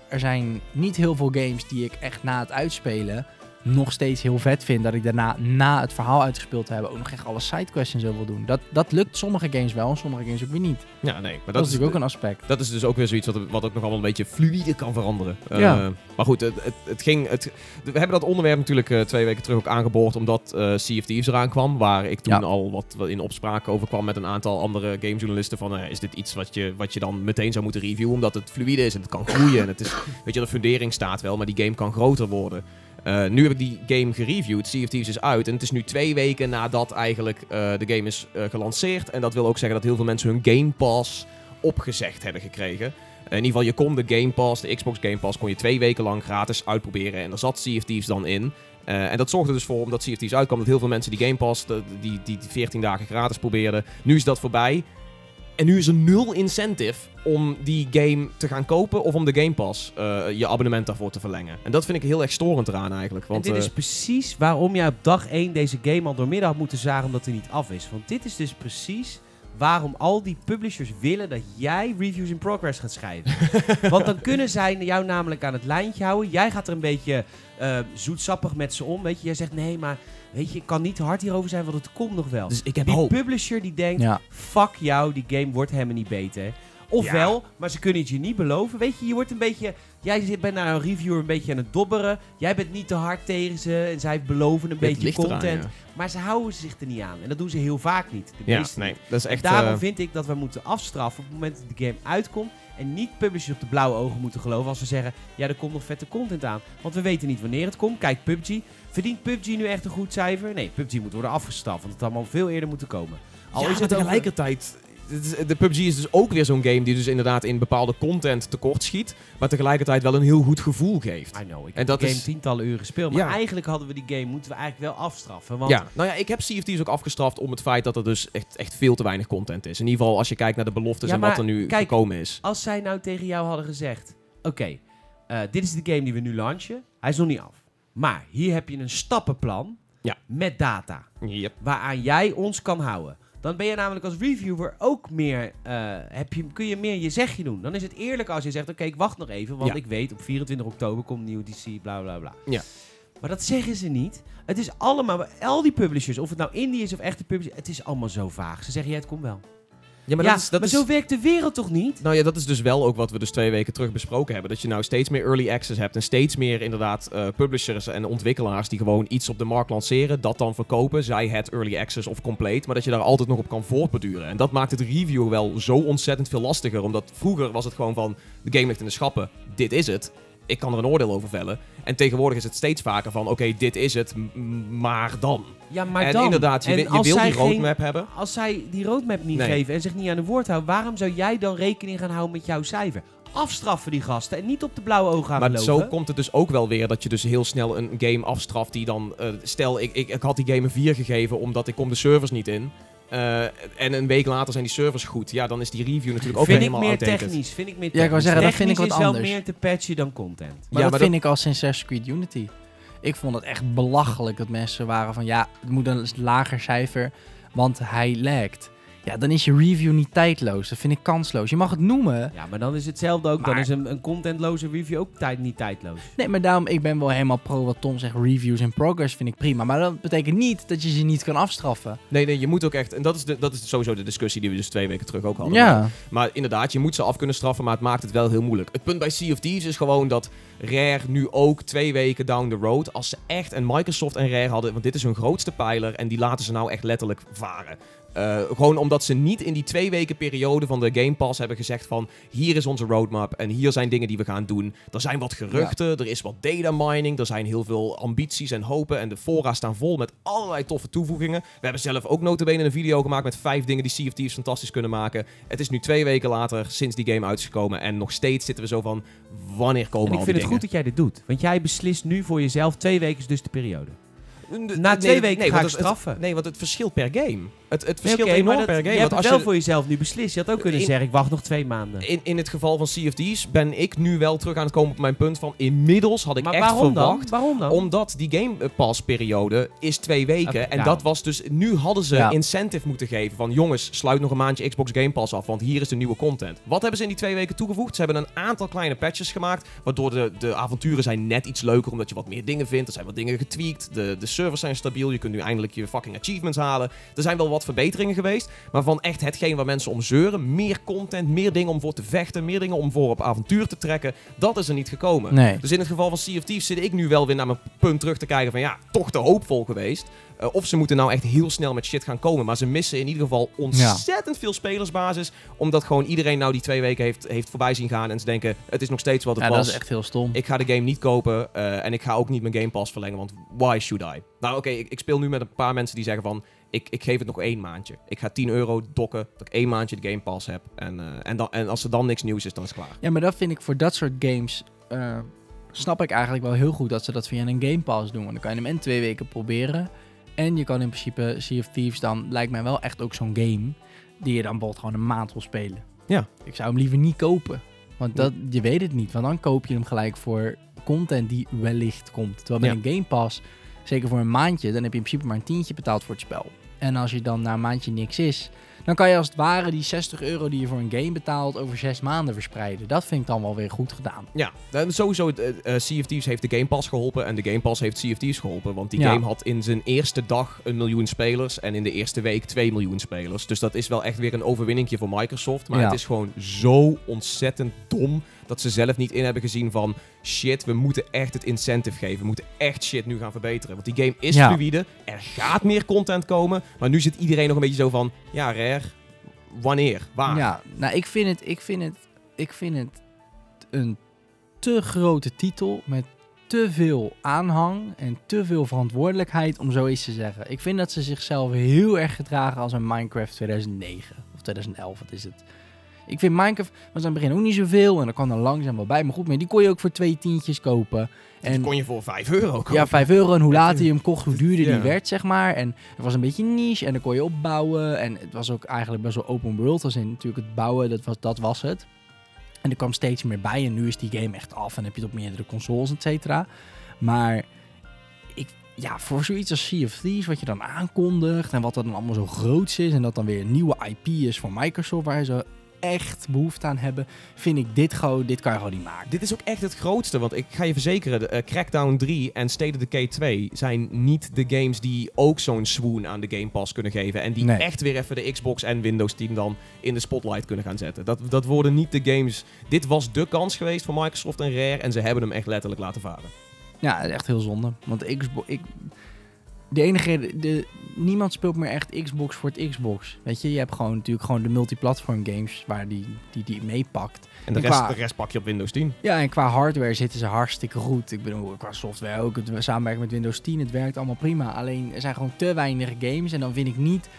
er zijn niet heel veel games die ik echt na het uitspelen nog steeds heel vet vind. Dat ik daarna, na het verhaal uitgespeeld te hebben, ook nog echt alle sidequests en zo wil doen. Dat, dat lukt sommige games wel en sommige games ook weer niet. Ja, nee. Maar Dat, dat, is natuurlijk ook een aspect. Dat is dus ook weer zoiets wat, wat ook nog allemaal een beetje fluïde kan veranderen. Eh, Ja. maar goed, het, het, het ging. Het, we hebben dat onderwerp natuurlijk eh, twee weken terug ook aangeboord. Omdat eh Sea of Thieves eraan kwam. Waar ik toen Ja. al wat, wat in opspraak over kwam met een aantal andere gamejournalisten. Van is dit iets wat je, wat je dan meteen zou moeten reviewen? Omdat het fluïde is en het kan groeien. en het is, weet je, de fundering staat wel, maar die game kan groter worden. Eh, nu heb ik die game gereviewd. Sea of Thieves is uit. En het is nu twee weken nadat eigenlijk eh, de game is eh, gelanceerd. En dat wil ook zeggen dat heel veel mensen hun Game Pass opgezegd hebben gekregen. In ieder geval, je kon de Game Pass, de Xbox Game Pass, kon je twee weken lang gratis uitproberen. En daar zat Sea of Thieves dan in. En dat zorgde dus voor, omdat Sea of Thieves uitkwam, dat heel veel mensen die Game Pass, die, die 14 dagen gratis probeerden. Nu is dat voorbij. En nu is er nul incentive om die game te gaan kopen of om de Game Pass eh, je abonnement daarvoor te verlengen. En dat vind ik heel erg storend eraan eigenlijk. Want, en dit eh, is precies waarom jij op dag 1 deze game al doormidden had moeten zagen omdat hij niet af is. Want dit is dus precies waarom al die publishers willen dat jij reviews in progress gaat schrijven. Want dan kunnen zij jou namelijk aan het lijntje houden. Jij gaat er een beetje eh, zoetsappig met ze om. Weet je, jij zegt nee, maar weet je, ik kan niet te hard hierover zijn, want het komt nog wel. dus ik heb die hoop. publisher die denkt, Ja. fuck jou, die game wordt helemaal niet beter. Ofwel, maar ze kunnen het je niet beloven. Weet je, je wordt een beetje... Jij zit- bent naar een reviewer een beetje aan het dobberen. Jij bent niet te hard tegen ze. En zij beloven een Het beetje eraan, content. ja. Maar ze houden zich er niet aan. En dat doen ze heel vaak niet. De Ja, nee, niet. dat is echt... Daarom eh, vind ik dat we moeten afstraffen op het moment dat de game uitkomt. En niet publishers op de blauwe ogen moeten geloven als ze zeggen... Ja, er komt nog vette content aan. Want we weten niet wanneer het komt. Kijk, PUBG. Verdient PUBG nu echt een goed cijfer? Nee, PUBG moet worden afgestraft. Want het had allemaal veel eerder moeten komen. Al ja, is het tegelijkertijd... De PUBG is dus ook weer zo'n game die dus inderdaad in bepaalde content tekort schiet. Maar tegelijkertijd wel een heel goed gevoel geeft. I know, ik En heb dat game is- tientallen uren gespeeld. Maar Ja. eigenlijk hadden we die game, moeten we eigenlijk wel afstraffen. Want Ja, nou ja, ik heb Thieves ook afgestraft om het feit dat er dus echt, echt veel te weinig content is. In ieder geval als je kijkt naar de beloftes Ja, en wat er nu kijk, gekomen is. als zij nou tegen jou hadden gezegd... Oké, eh, dit is de game die we nu launchen. Hij is nog niet af. Maar hier heb je een stappenplan Ja. met data. Yep. Waaraan jij ons kan houden. Dan ben je namelijk als reviewer ook meer... eh, heb je, kun je meer je zegje doen. Dan is het eerlijk als je zegt... Oké, ik wacht nog even. Want Ja. ik weet, op 24 oktober komt een nieuwe DC, bla bla bla. Ja. Maar dat zeggen ze niet. Het is allemaal... Al die publishers, of het nou indie is of echte publishers... Het is allemaal zo vaag. Ze zeggen, ja, het komt wel. Ja, maar ja, dat is... Dat maar is zo werkt de wereld toch niet? Nou ja, dat is dus wel ook wat we dus twee weken terug besproken hebben. Dat je nou steeds meer early access hebt en steeds meer inderdaad eh, publishers en ontwikkelaars die gewoon iets op de markt lanceren, dat dan verkopen, zij het early access of complete, maar dat je daar altijd nog op kan voortbeduren. En dat maakt het review wel zo ontzettend veel lastiger, omdat vroeger was het gewoon van, de game ligt in de schappen, dit is het. Ik kan er een oordeel over vellen. En tegenwoordig is het steeds vaker van, oké, dit is het, maar dan. Ja, maar en dan. inderdaad, je, En wil zij die geen- roadmap hebben. Als zij die roadmap niet Nee. geven en zich niet aan de woord houden, waarom zou jij dan rekening gaan houden met jouw cijfer? Afstraffen die gasten en niet op de blauwe ogen gaan Maar zo komt het dus ook wel weer dat je dus heel snel een game afstraft die dan... eh, stel, ik, ik, ik had die game een 4 gegeven omdat ik kom de servers niet in. Eh, en een week later zijn die servers goed. Ja, dan is die review natuurlijk ook vind ik helemaal meer outdated. technisch. Vind ik meer Ja, ik wou technisch. zeggen, dat vind ik Technisch wat is anders. wel meer te patchen dan content. Maar Ja, dat maar vind ik al sinds Assassin's Creed Unity. Ik vond het echt belachelijk dat mensen waren van... Ja, het moet een lager cijfer, want hij lagt. Ja, dan is je review niet tijdloos. Dat vind ik kansloos. Je mag het noemen. Ja, maar dan is hetzelfde ook. Dan is een, een contentloze review ook tijd, niet tijdloos. Nee, maar daarom, ik ben wel helemaal pro wat Tom zegt. Reviews in progress vind ik prima. Maar dat betekent niet dat je ze niet kan afstraffen. Nee, nee, je moet ook echt... En dat is, de, dat is sowieso de discussie die we dus twee weken terug ook hadden. Ja. Maar inderdaad, je moet ze af kunnen straffen, maar het maakt het wel heel moeilijk. Het punt bij Sea of Thieves is gewoon dat Rare nu ook twee weken down the road, als ze echt, en Microsoft en Rare hadden, want dit is hun grootste pijler, en die laten ze nou echt letterlijk varen. Eh, gewoon omdat ze niet in die twee weken periode van de Game Pass hebben gezegd van hier is onze roadmap en hier zijn dingen die we gaan doen. Er zijn wat geruchten, er is wat data mining, er zijn heel veel ambities en hopen en de fora staan vol met allerlei toffe toevoegingen. We hebben zelf ook notabene een video gemaakt met vijf dingen die Sea of Thieves fantastisch kunnen maken. Het is nu twee weken later sinds die game uit is gekomen en nog steeds zitten we zo van wanneer komen En ik al vind het goed dat jij dit doet. Want jij beslist nu voor jezelf twee weken is dus de periode. Na twee weken ga ik het- straffen. nee, want het verschilt per game. Het, het Nee, verschilt oké, maar enorm per je game. hebt want het als wel voor jezelf nu beslist. Je had ook kunnen In- zeggen, ik wacht nog twee maanden. in, in het geval van CFD's ben ik nu wel terug aan het komen op mijn punt van inmiddels had ik maar echt waarom dan? verwacht Waarom dan? Omdat die Game Pass periode is twee weken. En nou. dat was dus... Nu hadden ze Ja. incentive moeten geven van... Jongens, sluit nog een maandje Xbox Game Pass af. Want hier is de nieuwe content. Wat hebben ze in die twee weken toegevoegd? Ze hebben een aantal kleine patches gemaakt. Waardoor de, de avonturen zijn net iets leuker. Omdat je wat meer dingen vindt. Er zijn wat dingen getweakt. De, de servers zijn stabiel. Je kunt nu eindelijk je fucking achievements halen. Er zijn wel wat verbeteringen geweest. Maar van echt hetgeen waar mensen om zeuren. Meer content. Meer dingen om voor te vechten. Meer dingen om voor op avontuur te trekken. Dat is er niet gekomen. Nee. Dus in het geval van Sea of Thieves zit ik nu wel weer naar mijn punt terug te kijken van ja, toch te hoopvol geweest. Eh, of ze moeten nou echt heel snel met shit gaan komen. Maar ze missen in ieder geval ontzettend veel spelersbasis. Omdat gewoon iedereen nou die twee weken heeft, heeft voorbij zien gaan. En ze denken, het is nog steeds wat het Ja, was. dat is echt heel stom. Ik ga de game niet kopen eh, en ik ga ook niet mijn Game Pass verlengen, want why should I? Nou oké, ik, ik speel nu met een paar mensen die zeggen van, ik, ik geef het nog één maandje. Ik ga 10 euro dokken, dat ik één maandje de Game Pass heb. En, eh, en, dan, en als er dan niks nieuws is, dan is het klaar. Ja, maar dat vind ik voor dat soort games. eh, snap ik eigenlijk wel heel goed dat ze dat via een Game Pass doen. Want dan kan je hem in twee weken proberen. En je kan in principe Sea of Thieves dan, lijkt mij wel echt ook zo'n game. die je dan bijvoorbeeld gewoon een maand wil spelen. Ja. Ik zou hem liever niet kopen. Want dat, je weet het niet. Want dan koop je hem gelijk voor content die wellicht komt. Terwijl bij Ja. een Game Pass, zeker voor een maandje, dan heb je in principe maar een tientje betaald voor het spel. En als je dan na een maandje niks is, dan kan je als het ware die 60 euro die je voor een game betaalt over zes maanden verspreiden. Dat vind ik dan wel weer goed gedaan. Ja, en sowieso, eh, Sea of Thieves heeft de Game Pass geholpen en de Game Pass heeft Sea of Thieves geholpen. Want die Ja. game had in zijn eerste dag een miljoen spelers en in de eerste week 2 miljoen spelers. Dus dat is wel echt weer een overwinningje voor Microsoft. Maar Ja. het is gewoon zo ontzettend dom dat ze zelf niet in hebben gezien van shit, we moeten echt het incentive geven. We moeten echt shit nu gaan verbeteren. Want die game is Ja. fluïde, er gaat meer content komen, maar nu zit iedereen nog een beetje zo van, ja Rare, wanneer, waar? Ja, nou ik vind het, ik vind het, ik vind het een te grote titel met te veel aanhang en te veel verantwoordelijkheid om zoiets te zeggen. Ik vind dat ze zichzelf heel erg gedragen als een Minecraft 2009 of 2011, wat is het? Ik vind Minecraft was aan het begin ook niet zoveel en dan kwam er langzaam wel bij. Maar goed, maar die kon je ook voor twee tientjes kopen. Die En kon je voor 5 euro kopen. ja, 5 euro. En hoe later je hem kocht, hoe duurder Ja. die werd, zeg maar. En het was een beetje niche en dan kon je opbouwen. En het was ook eigenlijk best wel open world. Als in natuurlijk het bouwen, dat was, dat was het. En er kwam steeds meer bij. En nu is die game echt af en heb je het op meerdere consoles, et cetera. Maar ik, ja, voor zoiets als Sea of Thieves, wat je dan aankondigt en wat er dan allemaal zo groots is. En dat dan weer een nieuwe IP is voor Microsoft, waar ze echt behoefte aan hebben. Vind ik dit gewoon, dit kan je gewoon niet maken. Dit is ook echt het grootste, want ik ga je verzekeren, de, eh, Crackdown 3 en State of Decay 2 zijn niet de games die ook zo'n swoon aan de Game Pass kunnen geven. En die Nee. echt weer even de Xbox en Windows team dan in de spotlight kunnen gaan zetten. Dat, dat worden niet de games... Dit was de kans geweest voor Microsoft en Rare en ze hebben hem echt letterlijk laten varen. Ja, echt heel zonde. Want Xbox, ik, de enige, reden- de, niemand speelt meer echt Xbox voor het Xbox. Weet je, je hebt gewoon natuurlijk gewoon de multiplatform games waar die, die, die meepakt. En de En rest, qua- de rest pak je op Windows 10. Ja, en qua hardware zitten ze hartstikke goed. Ik bedoel, qua software ook. Het samenwerken met Windows 10, het werkt allemaal prima. Alleen er zijn gewoon te weinig games en dan vind ik niet...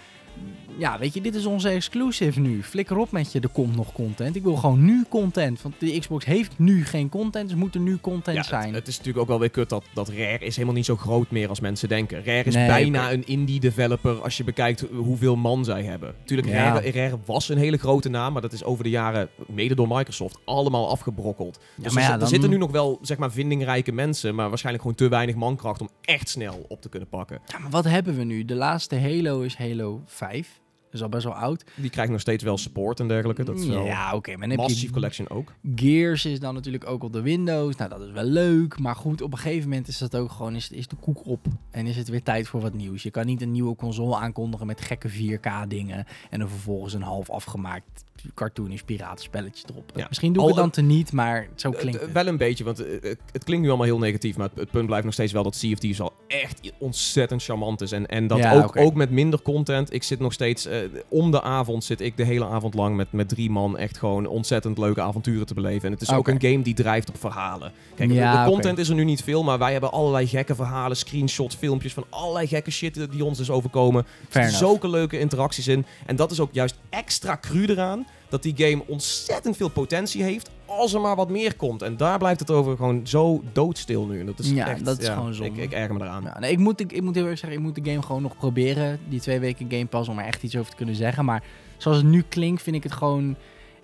Ja, weet je, dit is onze exclusive nu. Flikker op met je, er komt nog content. Ik wil gewoon nu content. Want de Xbox heeft nu geen content, dus moet er nu content Ja, zijn. het, het is natuurlijk ook wel weer kut dat, dat Rare is helemaal niet zo groot meer als mensen denken. Rare is Nee, bijna een indie developer als je bekijkt hoeveel man zij hebben. Tuurlijk, Ja. Rare, Rare was een hele grote naam, maar dat is over de jaren, mede door Microsoft, allemaal afgebrokkeld. Dus maar er, er zitten nu nog wel, zeg maar, vindingrijke mensen, maar waarschijnlijk gewoon te weinig mankracht om echt snel op te kunnen pakken. Ja, maar wat hebben we nu? De laatste Halo is Halo 5. Dat is al best wel oud. Die krijgt nog steeds wel support en dergelijke. Dat is wel... Ja, oké. maar dan heb je Collection ook. Gears is dan natuurlijk ook op de Windows. Nou, dat is wel leuk. Maar goed, op een gegeven moment is dat ook gewoon, is, is de koek op. En is het weer tijd voor wat nieuws. Je kan niet een nieuwe console aankondigen met gekke 4K dingen. En dan vervolgens een half afgemaakt cartoonisch piratenspelletje erop. Ja. Misschien doe ik Al- het dan te niet, maar zo Eh, klinkt eh, het. Wel een beetje, want eh, het, het klinkt nu allemaal heel negatief, maar het, het punt blijft nog steeds wel dat Thieves al echt ontzettend charmant is. En, en dat Ja, ook, ook met minder content. Ik zit nog steeds, eh, om de avond zit ik de hele avond lang met, met drie man echt gewoon ontzettend leuke avonturen te beleven. En het is ook een game die drijft op verhalen. Kijk, de- Ja, de, oké. content is er nu niet veel, maar wij hebben allerlei gekke verhalen, screenshots, filmpjes van allerlei gekke shit die ons dus overkomen. Er zitten zulke leuke interacties in. En dat is ook juist extra cru eraan. Dat die game ontzettend veel potentie heeft als er maar wat meer komt. En daar blijft het over gewoon zo doodstil nu. En dat is Ja, echt, dat is gewoon zonde. Ik, ik erger me eraan. Ja, nee, ik, moet, ik, ik moet heel erg zeggen, ik moet de game gewoon nog proberen. Die twee weken Game Pass om er echt iets over te kunnen zeggen. Maar zoals het nu klinkt, vind ik het gewoon...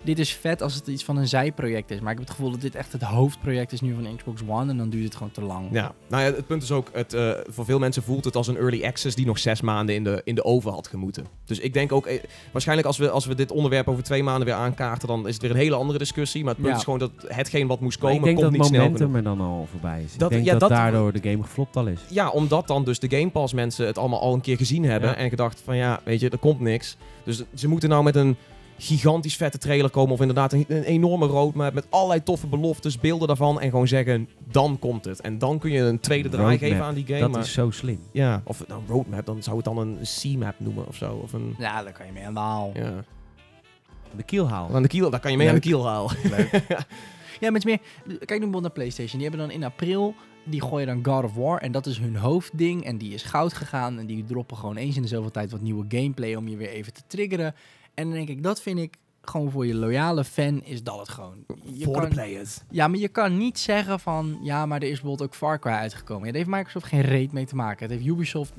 Dit is vet als het iets van een zijproject is. Maar ik heb het gevoel dat dit echt het hoofdproject is nu van Xbox One. En dan duurt het gewoon te lang. Ja, nou ja, het punt is ook, het, eh, voor veel mensen voelt het als een early access die nog zes maanden in de, in de oven had gemoeten. Dus ik denk ook, eh, waarschijnlijk als we, als we dit onderwerp over twee maanden weer aankaarten, dan is het weer een hele andere discussie. Maar het punt Ja. is gewoon dat hetgeen wat moest komen, ik denk komt dat niet snel momentum genoeg. er dan al voorbij is. Dat- ik denk ja, dat, dat- daardoor de game geflopt al is. Ja, omdat dan dus de Game Pass mensen het allemaal al een keer gezien hebben Ja. en gedacht van ja, weet je, er komt niks. Dus ze moeten nou met een gigantisch vette trailer komen of inderdaad een, een enorme roadmap met allerlei toffe beloftes, beelden daarvan en gewoon zeggen, dan komt het. En dan kun je een tweede draai Roadmap, geven aan die game. dat maar, is zo slim. Ja, of nou roadmap, dan zou het dan een C-map noemen of zo. Of een, Ja, daar kan je mee aan de haal. ja. De kielhaal. Aan de kiel, daar kan je mee aan de kiel halen. Ja, met meer. Kijk nu bijvoorbeeld naar PlayStation. Die hebben dan in april. Die gooien dan God of War. En dat is hun hoofdding. En die is goud gegaan. En die droppen gewoon eens in de zoveel tijd wat nieuwe gameplay. Om je weer even te triggeren. En dan denk ik, dat vind ik gewoon voor je loyale fan. Is dat het gewoon. Je Voor kan, de players. ja, maar je kan niet zeggen van. Ja, maar er is bijvoorbeeld ook Far Cry uitgekomen. Ja, daar heeft Microsoft geen reet mee te maken. Het heeft Ubisoft.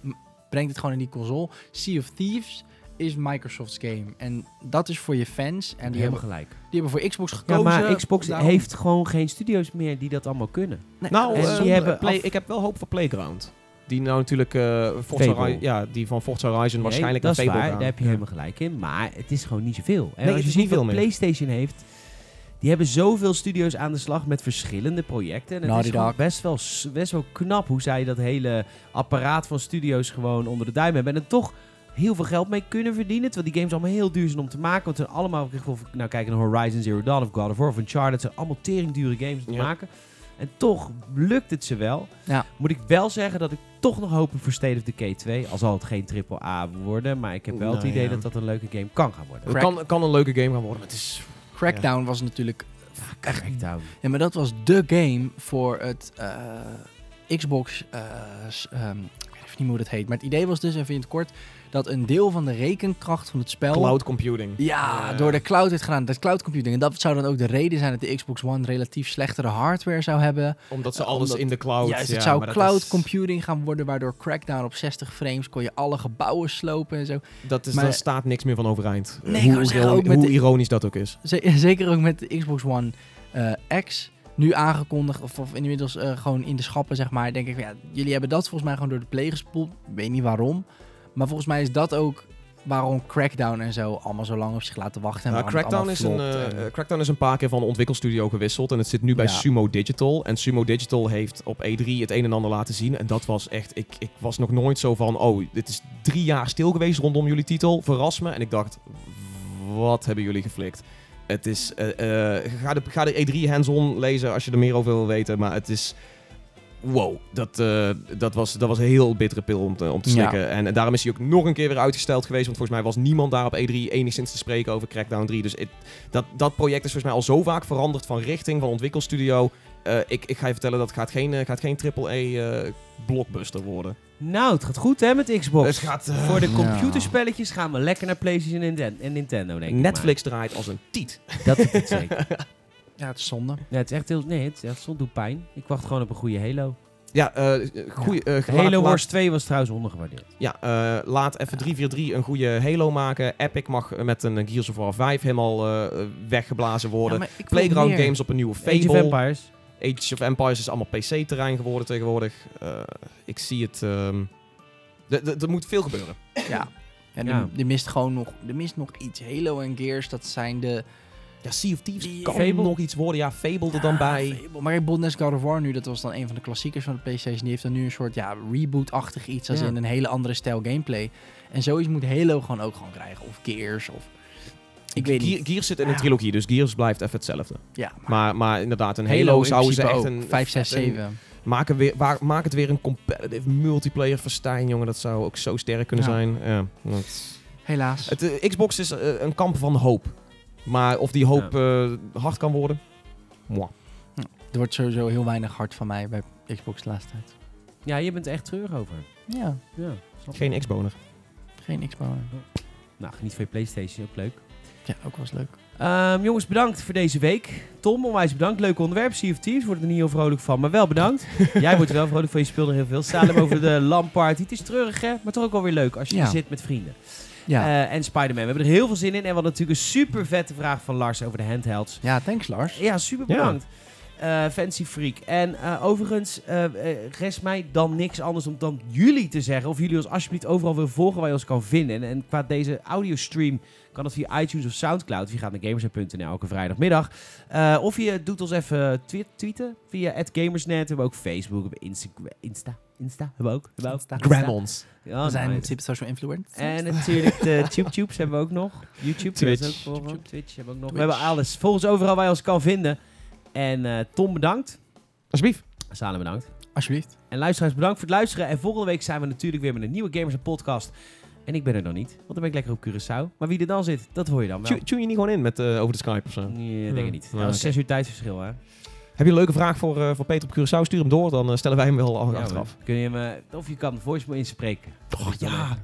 Brengt het gewoon in die console. Sea of Thieves is Microsoft's game. En dat is voor je fans. En die hebben, gelijk. die hebben voor Xbox Ja, gekozen. maar Xbox Daarom- heeft gewoon geen studio's meer die dat allemaal kunnen. Nee, Nou, En eh, die hebben Play- af- ik heb wel hoop voor Playground. Die nou natuurlijk eh Forza ja, die van Forza Horizon waarschijnlijk dat een is Fable waar, gaan. daar heb je helemaal gelijk in. Maar het is gewoon niet zoveel. En Nee, als het je is ziet niet veel wat meer. PlayStation heeft, die hebben zoveel studio's aan de slag met verschillende projecten. En het Naughty is best wel, best wel knap hoe zij dat hele apparaat van studio's gewoon onder de duim hebben. En er toch heel veel geld mee kunnen verdienen. Terwijl die games allemaal heel duur zijn om te maken. Want het zijn allemaal, of ik nou kijken naar Horizon Zero Dawn of God of War of Uncharted. Het zijn allemaal teringdure games om te Ja. maken. En toch lukt het ze wel. Ja. Moet ik wel zeggen dat ik toch nog hoop voor State of Decay 2. Al zal het geen AAA worden. Maar ik heb wel het Nou idee ja. dat dat een leuke game kan gaan worden. Het kan, kan een leuke game gaan worden, maar het is... Crackdown was natuurlijk Crackdown. Ja, maar dat was de game voor het eh, Xbox. eh, ehm, ik weet even niet hoe dat heet. Maar het idee was dus, even in het kort, dat een deel van de rekenkracht van het spel. Cloud computing. Ja, door de cloud werd gedaan. Dat cloud computing. En dat zou dan ook de reden zijn dat de Xbox One relatief slechtere hardware zou hebben. Omdat ze Eh, alles omdat- in de cloud... Juist, ja, het zou maar dat cloud is- computing gaan worden, waardoor Crackdown op 60 frames kon je alle gebouwen slopen en zo. Dat is, Maar- daar staat niks meer van overeind. Nee, hoe, wou zeggen, ironi- ook met hoe de- ironisch dat ook is. Zeker ook met de Xbox One eh, X. Nu aangekondigd, of, of inmiddels eh, gewoon in de schappen, zeg maar. Denk ik, van, ja, jullie hebben dat volgens mij gewoon door de play gespoeld. Ik weet niet waarom. Maar volgens mij is dat ook waarom Crackdown en zo allemaal zo lang op zich laten wachten. En Ja, het Crackdown, is een, eh, en- eh, Crackdown is een paar keer van de ontwikkelstudio gewisseld. En het zit nu bij Ja. Sumo Digital. En Sumo Digital heeft op E3 het een en ander laten zien. En dat was echt... Ik, ik was nog nooit zo van... Oh, dit is drie jaar stil geweest rondom jullie titel. Verras me. En ik dacht... Wat hebben jullie geflikt? Het is... eh, ga, de, ga de E3 hands-on lezen als je er meer over wil weten. Maar het is... Wow, dat, eh, dat, was, dat was een heel bittere pil om te, om te Ja. slikken. En, en daarom is hij ook nog een keer weer uitgesteld geweest. Want volgens mij was niemand daar op E3 enigszins te spreken over Crackdown 3. Dus het- dat, dat project is volgens mij al zo vaak veranderd van richting, van ontwikkelstudio. Eh, ik, ik ga je vertellen, dat gaat geen, eh, gaat geen AAA-blockbuster worden. Nou, het gaat goed hè met Xbox. Het gaat... Voor de Ja. computerspelletjes gaan we lekker naar PlayStation en, Ninten- en Nintendo, denk ik. Netflix draait als een tiet. Dat is het zeker. Ja, het is zonde. Ja, het is echt heel... Nee, het, is echt, het doet pijn. Ik wacht gewoon op een goede Halo. Ja, eh goeie, eh, Halo laat- Wars 2 was trouwens ondergewaardeerd. Ja, eh, laat even 343 een goede Halo maken. Epic mag met een Gears of War 5 helemaal eh, weggeblazen worden. Ja, Playground. Games op een nieuwe Age of Fable. Empires. Age of Empires is allemaal PC-terrein geworden tegenwoordig. Eh, ik zie het... ehm, d- Er moet veel gebeuren. Ja. En Ja. Er, er mist gewoon nog, er mist nog iets. Halo en Gears, dat zijn de... Ja, Sea of Thieves kan Fable? nog iets worden. Ja, Fable er dan bij. Fable. Maar ik bedoel, net God of War nu, dat was dan een van de klassiekers van de PlayStation. Die heeft dan nu een soort ja, reboot-achtig iets, als in een hele andere stijl gameplay. En zoiets moet Halo gewoon ook gewoon krijgen. Of Gears, of... Ik weet niet. Gears zit in een trilogie, dus Gears blijft even hetzelfde. Ja, maar Maar, maar inderdaad, een Halo, Halo, zouden ze echt een... 5, 6, een- 7. Maak, er weer, waar- maak het weer een competitive multiplayer festijn, jongen. Dat zou ook zo sterk kunnen Ja. zijn. Ja, Helaas. het, eh, Xbox is eh, een kamp van hoop. Maar of die hoop eh, hard kan worden? Mwah. Er wordt sowieso heel weinig hard van mij bij Xbox de laatste tijd. Ja, je bent er echt treurig over. Ja, Ja, snap ik. Geen Xboner. geen Xbox. Nou, geniet van je PlayStation, ook leuk. Ja, ook wel eens leuk. Ehm, jongens, bedankt voor deze week. Tom, onwijs bedankt. Leuk onderwerp. Sea of Thieves wordt er niet heel vrolijk van, maar wel bedankt. Jij wordt er wel vrolijk van, je speelt er heel veel. Salem over de LAN-party. Het is treurig, hè? Maar toch ook wel weer leuk als je Ja. er zit met vrienden. Ja. Eh, en Spider-Man. We hebben er heel veel zin in. En we hadden natuurlijk een super vette vraag van Lars over de handhelds. ja, thanks Lars. Ja, super Ja. bedankt. Eh, Fancy Freak. En eh, overigens, rest mij dan niks anders om dan jullie te zeggen. Of jullie ons alsjeblieft overal willen volgen waar je ons kan vinden. En, en qua deze audiostream kan dat via iTunes of Soundcloud. Of je gaat naar gamersnet.nl elke vrijdagmiddag. Eh, of je doet ons even tweeten via @gamersnet. We hebben ook Facebook, we hebben Insta. Insta hebben we ook. Hebben we ook. Insta. Grammons. Ja, We zijn nice. super social influencers. En natuurlijk de TubeTubes hebben we ook nog. YouTube, Twitch. Twitch. Ook volgen. Twitch hebben we ook nog. We hebben alles. Volg ons overal waar je ons kan vinden. En eh, Tom bedankt. Alsjeblieft. Salem bedankt. Alsjeblieft. En luisteraars bedankt voor het luisteren. En volgende week zijn we natuurlijk weer met een nieuwe Gamers Podcast. En ik ben er nog niet, want dan ben ik lekker op Curaçao. Maar wie er dan zit, dat hoor je dan wel. Tune je niet gewoon in met, eh, over de Skype of zo? Nee, denk ik niet. Ja, dat is oké. zes uur tijdsverschil, hè? Heb je een leuke vraag voor, eh, voor Peter op Curaçao? Stuur hem door, dan eh, stellen wij hem wel al Ja, achteraf. Kun je hem, eh, of je kan de voicemail inspreken. Oh, ja.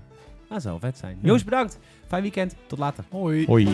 Dat zou vet zijn. Jongens, bedankt. Fijn weekend. Tot later. Hoi. Hoi.